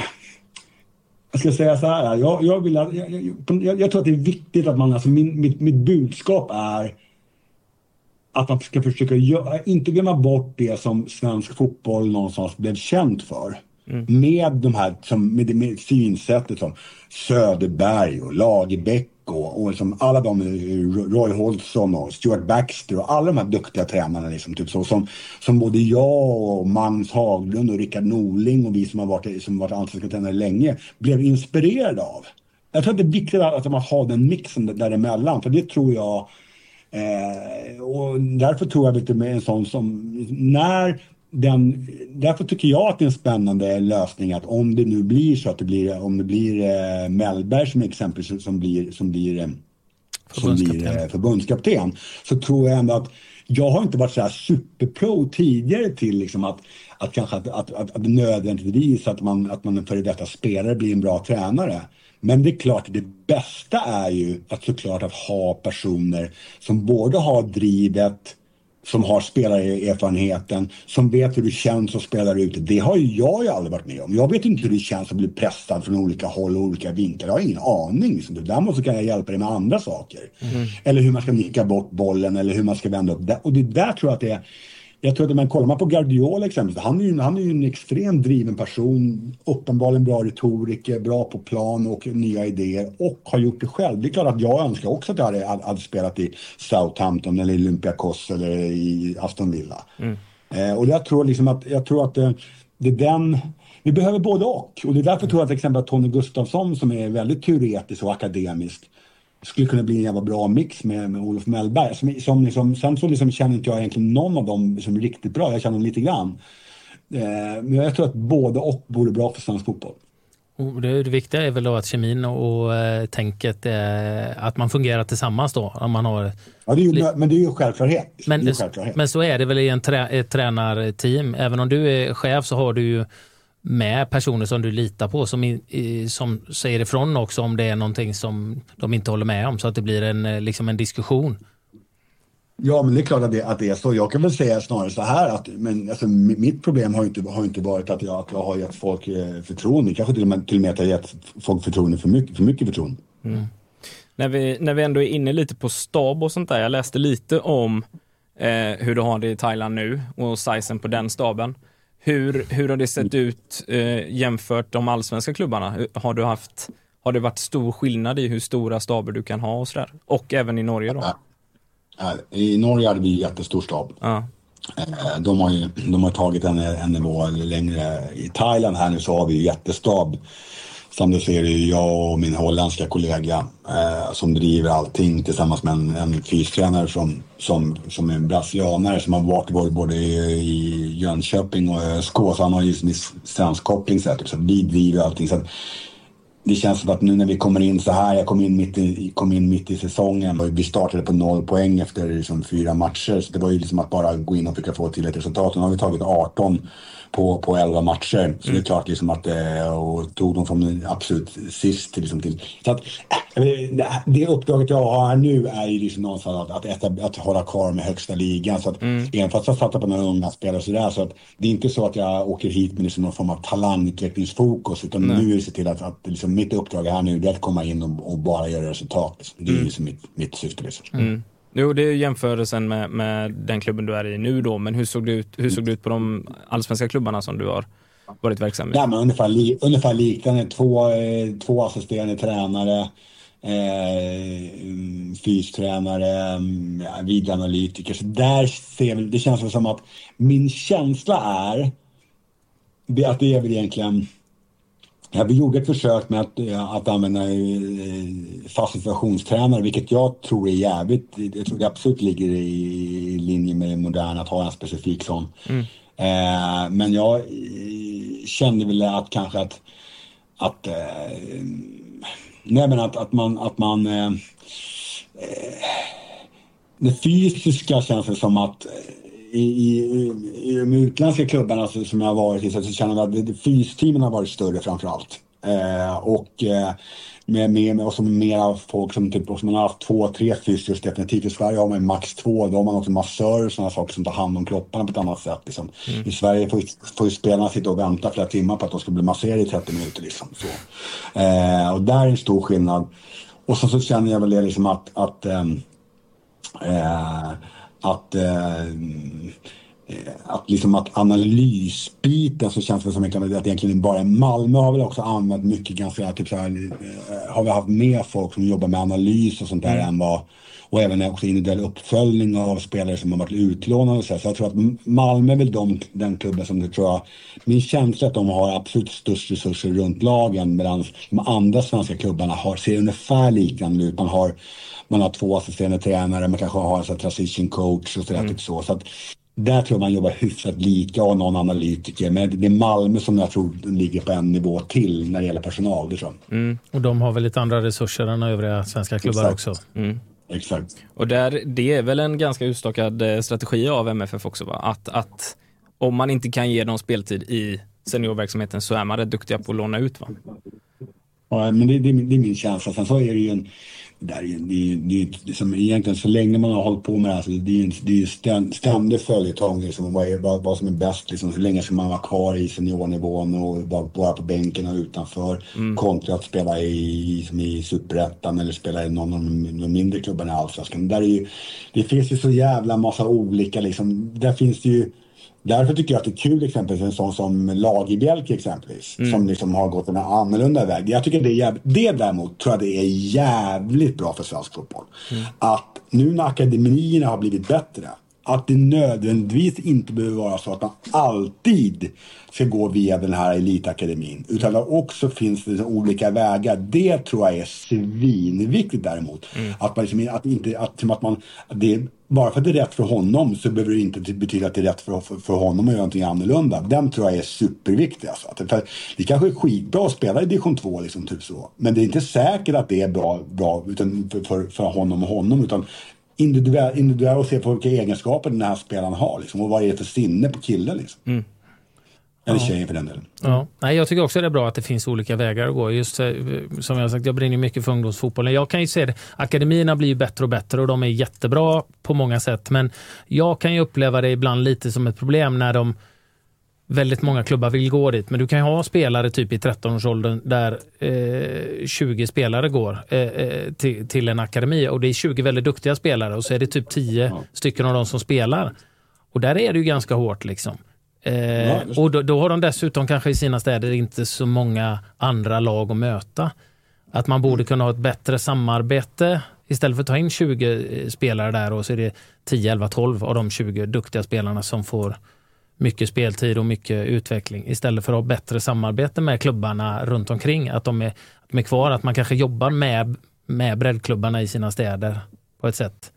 jag ska säga så här, jag, jag, vill, jag, jag, jag, tror att det är viktigt att man, alltså min, mitt, mitt budskap är att man ska försöka göra, inte glömma bort det som svensk fotboll någonstans blev känt för. Mm. Med de här, som, med, med synsättet som Söderberg och Lagerbäck och, och liksom alla de, Roy Hodgson och Stuart Baxter och alla de här duktiga tränarna liksom, typ så, som, som både jag och Magnus Haglund och Rickard Norling och vi som har varit, som varit allsvenska tränare länge blev inspirerade av. Jag tror att det är viktigt att, att man har den mixen däremellan för det tror jag eh, och därför tror jag lite med en sån som när den, därför tycker jag att det är en spännande lösning att om det nu blir så att det blir, om det blir eh, Mellberg som exempel som blir, som blir, eh, som blir eh, förbundskapten så tror jag ändå att jag har inte varit så här superpro tidigare till liksom att, att kanske att, att, att, att nödvändigtvis att man, att man en före detta spelare blir en bra tränare. Men det är klart, det bästa är ju att såklart att ha personer som både har drivet som har spelarerfarenheten, som vet hur det känns att spela ut. Det har ju jag ju aldrig varit med om. Jag vet inte hur det känns att bli pressad från olika håll och olika vinklar. Jag har ingen aning. Liksom. Däremot kan jag hjälpa dig med andra saker. Mm. Eller hur man ska nicka bort bollen eller hur man ska vända upp. Och det där tror jag att det är jag tror att man kollar man på Guardiola exempelvis, han är ju, han är ju en extremt driven person, uppenbarligen bra retoriker, bra på plan och nya idéer och har gjort det själv. Det är klart att jag önskar också att jag hade, hade spelat i Southampton eller Olympiakos eller i Aston Villa. Mm. Eh, och jag tror liksom att, jag tror att det, det är den vi behöver både och. Och det är därför tror jag till exempel att Tony Gustafsson som är väldigt teoretisk och akademisk skulle kunna bli en jävla bra mix med, med Olof Mellberg. Som, som liksom, sen så liksom känner inte jag egentligen någon av dem som riktigt bra. Jag känner dem lite grann. Eh, men jag tror att både och vore bra för svensk fotboll. Det, det, viktiga är väl då att kemin och, och äh, tänket, äh, att man fungerar tillsammans då. Om man har, ja, det är ju, men det är ju självklarhet. Men, är självklarhet. men så är det väl i en trä, ett tränarteam. Även om du är chef så har du ju med personer som du litar på som, som säger ifrån också om det är någonting som de inte håller med om så att det blir en, eh, liksom en diskussion. Ja, men det är klart att det, att det är så. Jag kan väl säga snarare så här att men, alltså, mitt problem har inte, har inte varit att jag, att jag har gett folk eh, förtroende. Kanske till och med, till och med att jag har gett folk förtroende för mycket, för mycket förtroende. Mm. När, vi, när vi ändå är inne lite på stab och sånt där. Jag läste lite om eh, hur du har det i Thailand nu och sizen på den staben. Hur, hur har det sett ut eh, jämfört de allsvenska klubbarna? Har du haft, har det varit stor skillnad i hur stora staber du kan ha och sådär? Och även i Norge då? Ja, I Norge hade vi jättestor stab. Ja. Eh, de har, ju, de har tagit en, en nivå längre. I Thailand här nu så har vi jättestab som du ser är jag och min holländska kollega eh, som driver allting tillsammans med en, en fystränare som, som, som är en brasilianare som har varit både i, i Jönköping och ÖSK så han har ju svenskkoppling så, koppling så vi driver allting. Så att, det känns som att nu när vi kommer in så här, jag kom in mitt i, kom in mitt i säsongen och vi startade på noll poäng efter liksom fyra matcher. Så det var ju liksom att bara gå in och försöka få till ett resultat. Nu har vi tagit 18 på, på 11 matcher. Så mm. det är mm. klart liksom att eh, och tog dem från absolut sist till, liksom till. Så att, äh, det uppdraget jag har nu är ju liksom någonstans att, att, att, att hålla kvar med högsta ligan. Så att mm. även fast jag satsar på några unga spelare så där så att det är inte så att jag åker hit med liksom någon form av talangutvecklingsfokus utan Nej. nu är det se till att, att liksom mitt uppdrag här nu är att komma in och, och bara göra resultat. Liksom. Det är mm. liksom mitt, mitt syfte. Liksom. Mm. Jo, det är jämförelsen med, med den klubben du är i nu då, men hur såg det ut, hur såg det ut på de allsvenska klubbarna som du har varit verksam i? Ja, men ungefär, li, ungefär liknande. Två, eh, två assisterande tränare, eh, fystränare, mm, ja, videoanalytiker. Så där ser vi, det känns som att min känsla är det, att det är väl egentligen Ja, vi gjorde ett försök med att, att använda eh, fast situationstränare, vilket jag tror är jävligt, jag tror det absolut ligger i linje med det moderna att ha en specifik sån. Mm. Eh, men jag eh, kände väl att kanske att, att eh, nej men att, att man, att man eh, eh det fysiska känns det som att i, i, i de utländska klubbarna som jag har varit i så känner jag att fysteamen har varit större framförallt. Eh, och eh, med, med, och som mer folk som typ, som man har haft två, tre fysios definitivt. I Sverige har man max två. Då har man också massörer och sådana saker som tar hand om kropparna på ett annat sätt. Liksom. Mm. I Sverige får, får ju spelarna sitta och vänta flera timmar på att de ska bli masserade i 30 minuter. Liksom. Så. Eh, och där är en stor skillnad. Och så, så känner jag väl det liksom att, att ähm, äh, att, eh, att, liksom att analysbiten så känns det som att egentligen bara Malmö har väl också använt mycket ganska, typ så här, eh, har vi haft mer folk som jobbar med analys och sånt där mm. än vad och även också individuell uppföljning av spelare som har varit utlånade och så. Så jag tror att Malmö är väl de, den klubben som det tror jag, min känsla är att de har absolut störst resurser runt lagen medan de andra svenska klubbarna har, ser ungefär liknande ut. Man har man har två assisterande tränare, man kanske har en transition coach och sådär. Mm. Typ så. så att, där tror jag man jobbar hyfsat lika och någon analytiker. Men det är Malmö som jag tror ligger på en nivå till när det gäller personal. Det tror jag. Mm. Och de har väl lite andra resurser än övriga svenska klubbar Exakt. också. Mm. Exakt. Och där, det är väl en ganska utstakad eh, strategi av MFF också va? Att, att om man inte kan ge dem speltid i seniorverksamheten så är man rätt duktiga på att låna ut va? Ja, men det, det, det är min känsla. Sen så är det ju en det, är, det, det, det, som egentligen så länge man har hållit på med det här så det är, det är ständ, ständig följetong liksom, vad, vad, vad som är bäst. Liksom, så länge ska man vara kvar i seniornivån och vara bara på bänken och utanför. Mm. Kontra att spela i, som i superettan eller spela i någon av de, de mindre klubbarna i allsvenskan. det finns ju så jävla massa olika liksom. Där finns det ju Därför tycker jag att det är kul exempelvis en sån som Lagerbjälke exempelvis. Mm. Som liksom har gått en annorlunda väg. Jag tycker det är jävligt, det däremot tror jag det är jävligt bra för svensk fotboll. Mm. Att nu när akademierna har blivit bättre att det nödvändigtvis inte behöver vara så att man alltid ska gå via den här elitakademin. Utan att också finns det olika vägar. Det tror jag är svinviktigt däremot. Mm. Att man liksom, att inte, att, att man, det, bara för att det är rätt för honom så behöver det inte betyda att det är rätt för, för, för honom att göra någonting annorlunda. Den tror jag är superviktig. Alltså. Att, för det kanske är skitbra att spela i division 2, liksom, typ så. men det är inte säkert att det är bra, bra utan för, för, för honom och honom. Utan individuellt individuell och se på vilka egenskaper den här spelaren har. Liksom, och vad det är för sinne på killen. Liksom. Mm. Eller ja. tjejen för den delen. Ja. Nej, jag tycker också det är bra att det finns olika vägar att gå. Just eh, som jag sagt, jag brinner mycket för ungdomsfotbollen. Jag kan ju se det, akademierna blir bättre och bättre och de är jättebra på många sätt. Men jag kan ju uppleva det ibland lite som ett problem när de väldigt många klubbar vill gå dit. Men du kan ju ha spelare typ i 13-årsåldern där eh, 20 spelare går eh, eh, till, till, en akademi och det är 20 väldigt duktiga spelare och så är det typ 10 ja. stycken av dem som spelar. Och där är det ju ganska hårt liksom. Eh, ja, och då, då, har de dessutom kanske i sina städer inte så många andra lag att möta. Att man borde mm. kunna ha ett bättre samarbete istället för att ta in 20 eh, spelare där och så är det 10, 11, 12 av de 20 duktiga spelarna som får mycket speltid och mycket utveckling istället för att ha bättre samarbete med klubbarna runt omkring. Att de är, att de är kvar, att man kanske jobbar med, med breddklubbarna i sina städer på ett sätt.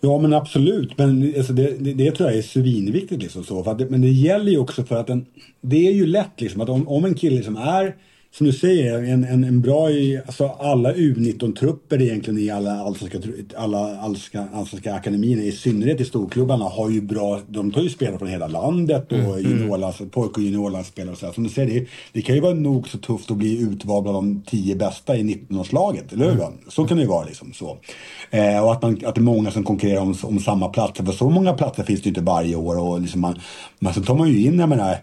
Ja men absolut, men alltså det, det, det, tror jag är svinviktigt. Liksom så. För det, men det gäller ju också för att en, det är ju lätt liksom att om, om en kille som är som du säger, en, en, en bra, alltså alla U19-trupper egentligen i alla allsvenska, alla allsvenska, allsvenska akademierna, i synnerhet i storklubbarna, har ju bra, de tar ju spelare från hela landet och mm. juniorlands, pojk och juniorlandsspelare och så. Som du säger, det, det, kan ju vara nog så tufft att bli utvald bland de tio bästa i 19-årslaget, eller hur? Mm. Så kan det ju vara liksom så. Eh, och att, man, att det är många som konkurrerar om, om samma platser, för så många platser finns det ju inte varje år och liksom man, men så tar man ju in, jag menar,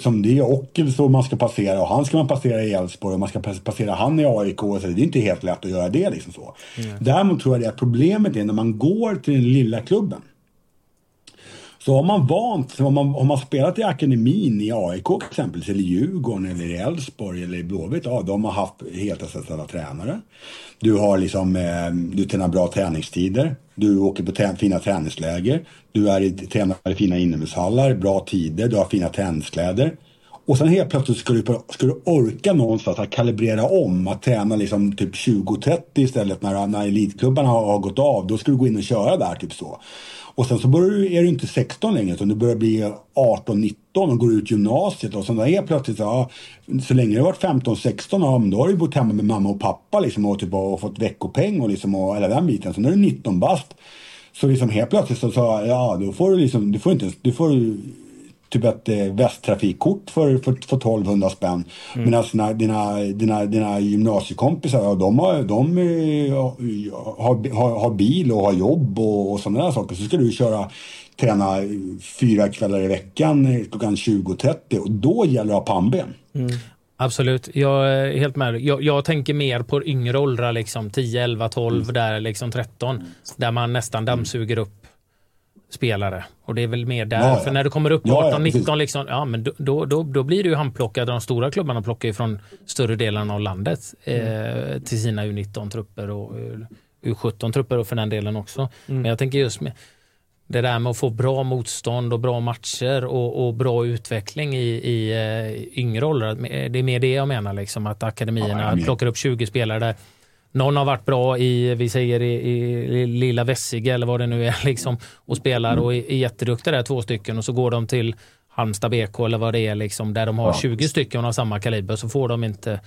som det är Ockel så man ska passera och han ska man passera i i Elfsborg och man ska passera han i AIK. Så det är inte helt lätt att göra det. Liksom så. Mm. Däremot tror jag det problemet är när man går till den lilla klubben. Så har man vant har man, har man spelat i akademin i AIK exempelvis, eller Djurgården, eller i Elfsborg eller i Blåvitt, ja de har haft helt anställda tränare. Du har liksom, eh, du tränar bra träningstider, du åker på fina träningsläger, du är i, tränar i fina inomhushallar, bra tider, du har fina träningskläder. Och sen helt plötsligt ska du, ska du orka någonstans att kalibrera om, att träna liksom typ 20-30 istället när, när elitklubbarna har, har gått av. Då ska du gå in och köra där, typ så. Och sen så börjar du, är du inte 16 längre utan du börjar bli 18-19 och går ut gymnasiet och sen är plötsligt så, ja, så länge du har varit 15-16 ja, då har du bott hemma med mamma och pappa liksom och, typ, och fått veckopeng och liksom och hela den biten. Sen är du 19 bast så liksom helt plötsligt så, så ja då får du liksom, du får inte, du får typ ett eh, västtrafikkort för, för, för 1200 spänn. Mm. Medan dina, dina, dina, dina gymnasiekompisar, ja, de, har, de har, har, har bil och har jobb och, och sådana där saker. Så ska du köra träna fyra kvällar i veckan klockan 20.30 och då gäller det att ha pannben. Mm. Absolut, jag är helt med. Jag, jag, tänker mer på yngre åldrar, liksom 10, 11, 12, mm. där liksom 13. Där man nästan dammsuger upp spelare. Och det är väl mer där. Ja, ja. För när du kommer upp 18-19, ja, liksom, ja, men då, då, då blir du ju handplockad. De stora klubbarna plockar ju från större delen av landet mm. eh, till sina U19-trupper och U17-trupper och för den delen också. Mm. Men jag tänker just med det där med att få bra motstånd och bra matcher och, och bra utveckling i, i uh, yngre åldrar. Det är mer det jag menar, liksom, att akademierna plockar upp 20 spelare där någon har varit bra i, vi säger i, i lilla Vessige eller vad det nu är liksom och spelar och är, är jätteduktiga där två stycken och så går de till Halmstad BK eller vad det är liksom där de har ja. 20 stycken av samma kaliber så får de inte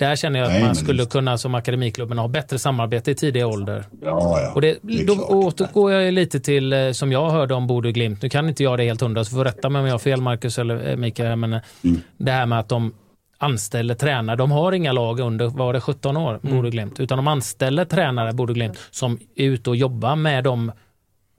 där känner jag att Nej, man skulle kunna som akademiklubben ha bättre samarbete i tidig ålder. Ja, ja. Och det, det då återgår jag lite till eh, som jag hörde om Bodö Glimt. Nu kan inte jag det helt hundra så får rätta mig om jag har fel Marcus eller eh, Mikael. Men eh, mm. Det här med att de anställer tränare. De har inga lag under, var det 17 år, mm. Borde Glimt, utan de anställer tränare, Borde Glimt, som är ute och jobbar med de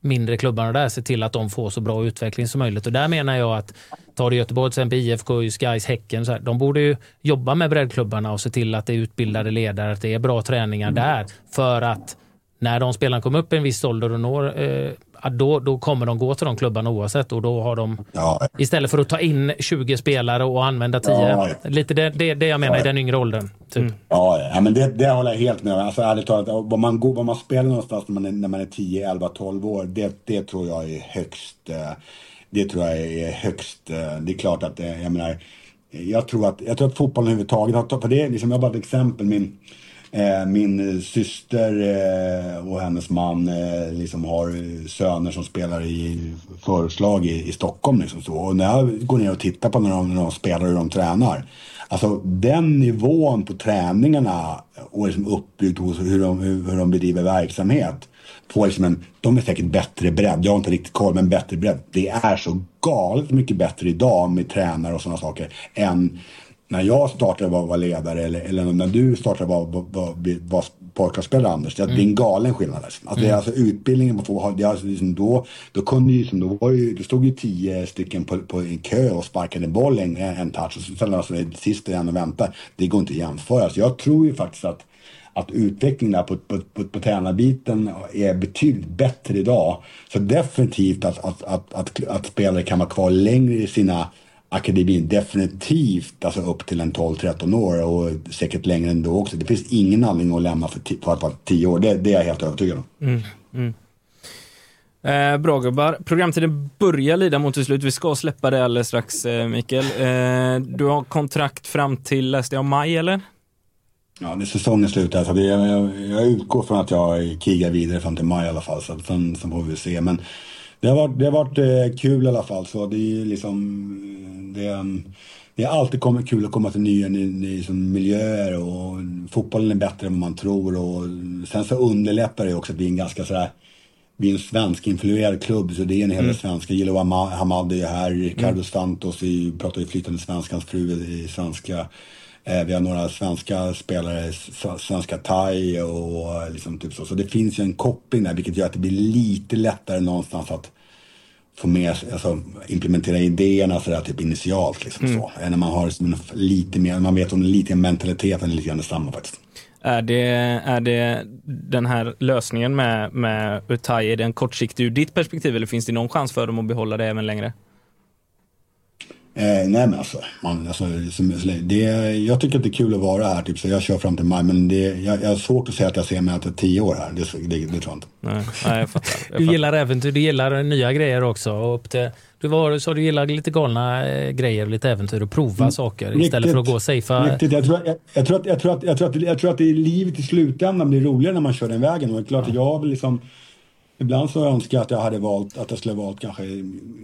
mindre klubbarna där, ser till att de får så bra utveckling som möjligt. Och där menar jag att, tar du Göteborg till exempel, IFK, Gais, Häcken, så här, de borde ju jobba med breddklubbarna och se till att det är utbildade ledare, att det är bra träningar mm. där. För att när de spelarna kommer upp i en viss ålder och når eh, då, då kommer de gå till de klubbarna oavsett och då har de ja. istället för att ta in 20 spelare och använda 10. Ja. Lite det, det, det jag menar ja. i den yngre åldern. Typ. Mm. Ja, men det, det håller jag helt med om. Alltså, ärligt talat, vad man, går, vad man spelar någonstans när man är, när man är 10, 11, 12 år, det, det tror jag är högst. Eh, det tror jag är högst. Eh, det är klart att, det, jag menar, jag tror att, jag tror att fotbollen överhuvudtaget, för det är liksom, jag har bara ett exempel. Min, Eh, Eh, min eh, syster eh, och hennes man liksom har söner som spelar i förslag i, i Stockholm. Liksom så. Och när jag går ner och tittar på när de, när de spelar och hur de tränar. Alltså den nivån på träningarna och liksom uppbyggd hos hur de, hur de bedriver verksamhet. På liksom en, de är säkert bättre bredd, jag har inte riktigt koll, men bättre bredd. Det är så galet mycket bättre idag med tränare och sådana saker än när jag startade var, var ledare eller, eller när du startade var, var, var, podcastspelare Anders, det, mm. det är en galen skillnad. Alltså. Alltså, mm. det är alltså utbildningen det är alltså liksom då, då kunde liksom, då var ju, det stod ju tio stycken på, på en kö och sparkade boll en, en touch och sen alltså, det sista en och väntar. Det går inte att jämföra. Så jag tror ju faktiskt att att utvecklingen på, på, på, på tränarbiten är betydligt bättre idag. Så definitivt att, att, att, att, att spelare kan vara kvar längre i sina akademin definitivt alltså upp till en 12-13 år och säkert längre än då också. Det finns ingen anledning att lämna för, för att vara 10 år. Det, det, är jag helt övertygad om. Mm, mm. Eh, bra gubbar. Programtiden börjar lida mot sitt slut. Vi ska släppa det alldeles strax, eh, Mikael. Eh, du har kontrakt fram till, läste jag, maj eller? Ja, det är säsongen slut. Alltså det, jag, jag utgår från att jag krigar vidare fram till maj i alla fall. Så sen, sen får vi se. Men det har varit, det har varit eh, kul i alla fall. Så det är liksom, det, det är alltid kul att komma till nya liksom, miljöer och fotbollen är bättre än vad man tror. Och sen så underlättar det också att vi är en ganska sådär vi är en svensk-influerad klubb, så det är en hel del mm. svenska. Gilo Hamadi är här, Ricardo mm. Santos vi pratar ju flytande svenska, hans fru är svenska. Eh, vi har några svenska spelare, svenska thai och liksom typ så. Så det finns ju en koppling där vilket gör att det blir lite lättare någonstans att, få med, alltså implementera idéerna sådär typ initialt liksom mm. så. När man har lite mer, man vet om lite mentaliteten är lite grann detsamma faktiskt. Är det, är det den här lösningen med, med Utai, är den kortsiktig ur ditt perspektiv eller finns det någon chans för dem att behålla det även längre? Eh, nej men alltså, man, alltså det, jag tycker att det är kul att vara här. Typ, så jag kör fram till maj. Men det, jag, jag har svårt att säga att jag ser mig att tio år här. Det, det, det tror jag inte. Nej, nej, jag fattar, jag du gillar äventyr, du gillar nya grejer också. Och upp till, du var, så du gillar lite galna eh, grejer, lite äventyr och prova mm. saker Riktigt. istället för att gå och safea. Riktigt. Jag tror, jag, jag, tror att, jag, tror att, jag, tror att, jag tror att det är livet i slutändan blir roligare när man kör den vägen. Och det är klart att jag har liksom Ibland så önskar jag att jag hade valt, att jag skulle valt kanske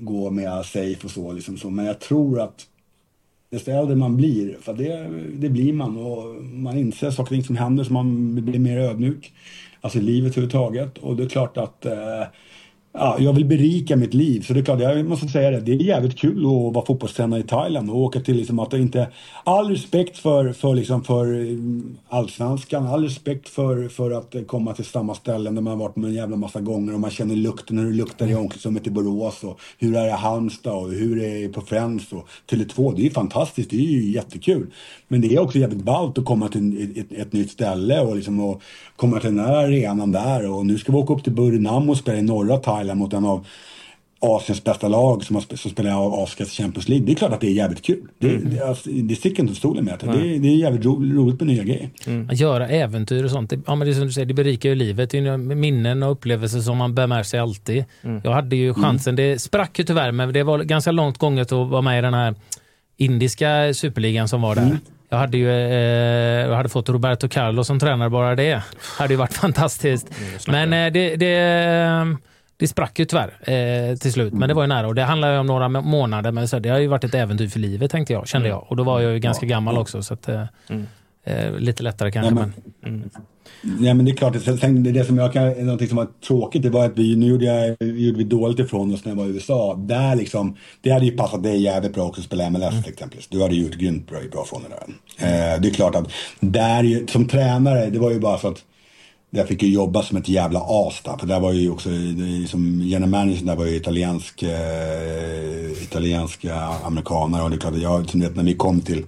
gå mer safe och så, liksom så. Men jag tror att desto äldre man blir, för det, det blir man och man inser saker och ting som händer så man blir mer ödmjuk. Alltså i livet överhuvudtaget. Och det är klart att eh, ja, jag vill berika mitt liv. Så det är klart, jag måste säga det. Det är jävligt kul att vara fotbollstränare i Thailand och åka till liksom att det inte... All respekt för, för, liksom för eh, allsvenskan, all respekt för, för att komma till samma ställen där man har varit med en jävla massa gånger och man känner lukten, hur det luktar i omklädningsrummet i Borås och hur det är i Halmstad och hur det är på Friends och Tele2. Det är ju fantastiskt, det är ju jättekul. Men det är också jävligt ballt att komma till ett, ett, ett nytt ställe och liksom och komma till den här arenan där och nu ska vi åka upp till Burinam och spela i norra Thailand mot en av Asiens bästa lag som, har, som spelar av Afrikas Champions League. Det är klart att det är jävligt kul. Det, mm. det, alltså, det sticker inte stolen med. Det, det, det är jävligt ro, roligt med nya grejer. Mm. Att göra äventyr och sånt, det, ja, men det är som du säger, det berikar ju livet. Det är minnen och upplevelser som man bär med sig alltid. Mm. Jag hade ju chansen, det sprack ju tyvärr, men det var ganska långt gånget att vara med i den här indiska superligan som var där. Mm. Jag hade ju eh, jag hade fått Roberto Carlos som tränare, bara det. Det hade ju varit fantastiskt. Mm, Men eh, det, det, det sprack ju tyvärr eh, till slut. Men det var ju nära och det handlar ju om några månader. Men så, det har ju varit ett äventyr för livet tänkte jag, kände mm. jag. Och då var jag ju ganska gammal också. Så att, eh, mm. Eh, lite lättare kanske. Ja, men, mm. Ja, men det är klart, sen, det som jag kan, någonting som var tråkigt det var att vi, nu gjorde, jag, gjorde vi dåligt ifrån oss när jag var i USA. Där liksom, det hade ju passat dig jävligt bra också att spela MLS mm. till exempel. Du hade gjort grymt bra, bra från det där. Eh, det är klart att där, som tränare, det var ju bara så att jag fick ju jobba som ett jävla as där. För där var ju också, som general manager där var ju italiensk, eh, italienska amerikanare. Och det är klart att jag, som vet, när vi kom till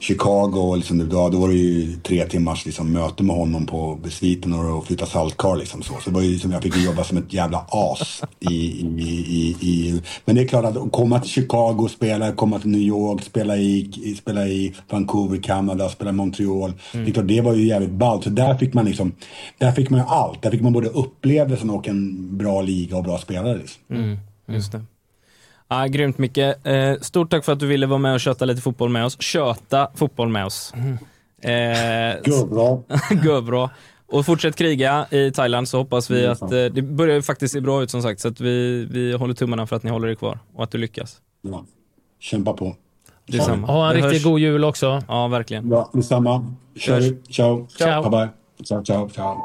Chicago, och liksom, då, då var det ju tre timmars liksom, möte med honom på sviten och, flytta saltkar. Liksom, så. så det var ju, liksom, jag fick jobba som ett jävla as. I, i, i, i, men det är klart att komma till Chicago, spela, komma till New York, spela i, spela i Vancouver, Kanada, spela i Montreal. Mm. Det, är klart, det var ju jävligt ballt. Så där fick man liksom, där fick man ju allt. Där fick man både upplevelsen och en bra liga och bra spelare. Liksom. Mm. Just det. Ah, grymt Micke. Eh, stort tack för att du ville vara med och köta lite fotboll med oss. Köta fotboll med oss. Mm. Eh, Gubbra. Gubbra. Och fortsätt kriga i Thailand så hoppas vi att, eh, det börjar ju faktiskt se bra ut som sagt, så att vi, vi håller tummarna för att ni håller er kvar och att du lyckas. Ja. Kämpa på. Detsamma. Ha en riktigt god jul också. Ja, verkligen. Ja, detsamma. Kör. Ciao. Ciao. Bye bye. Ciao, ciao, ciao.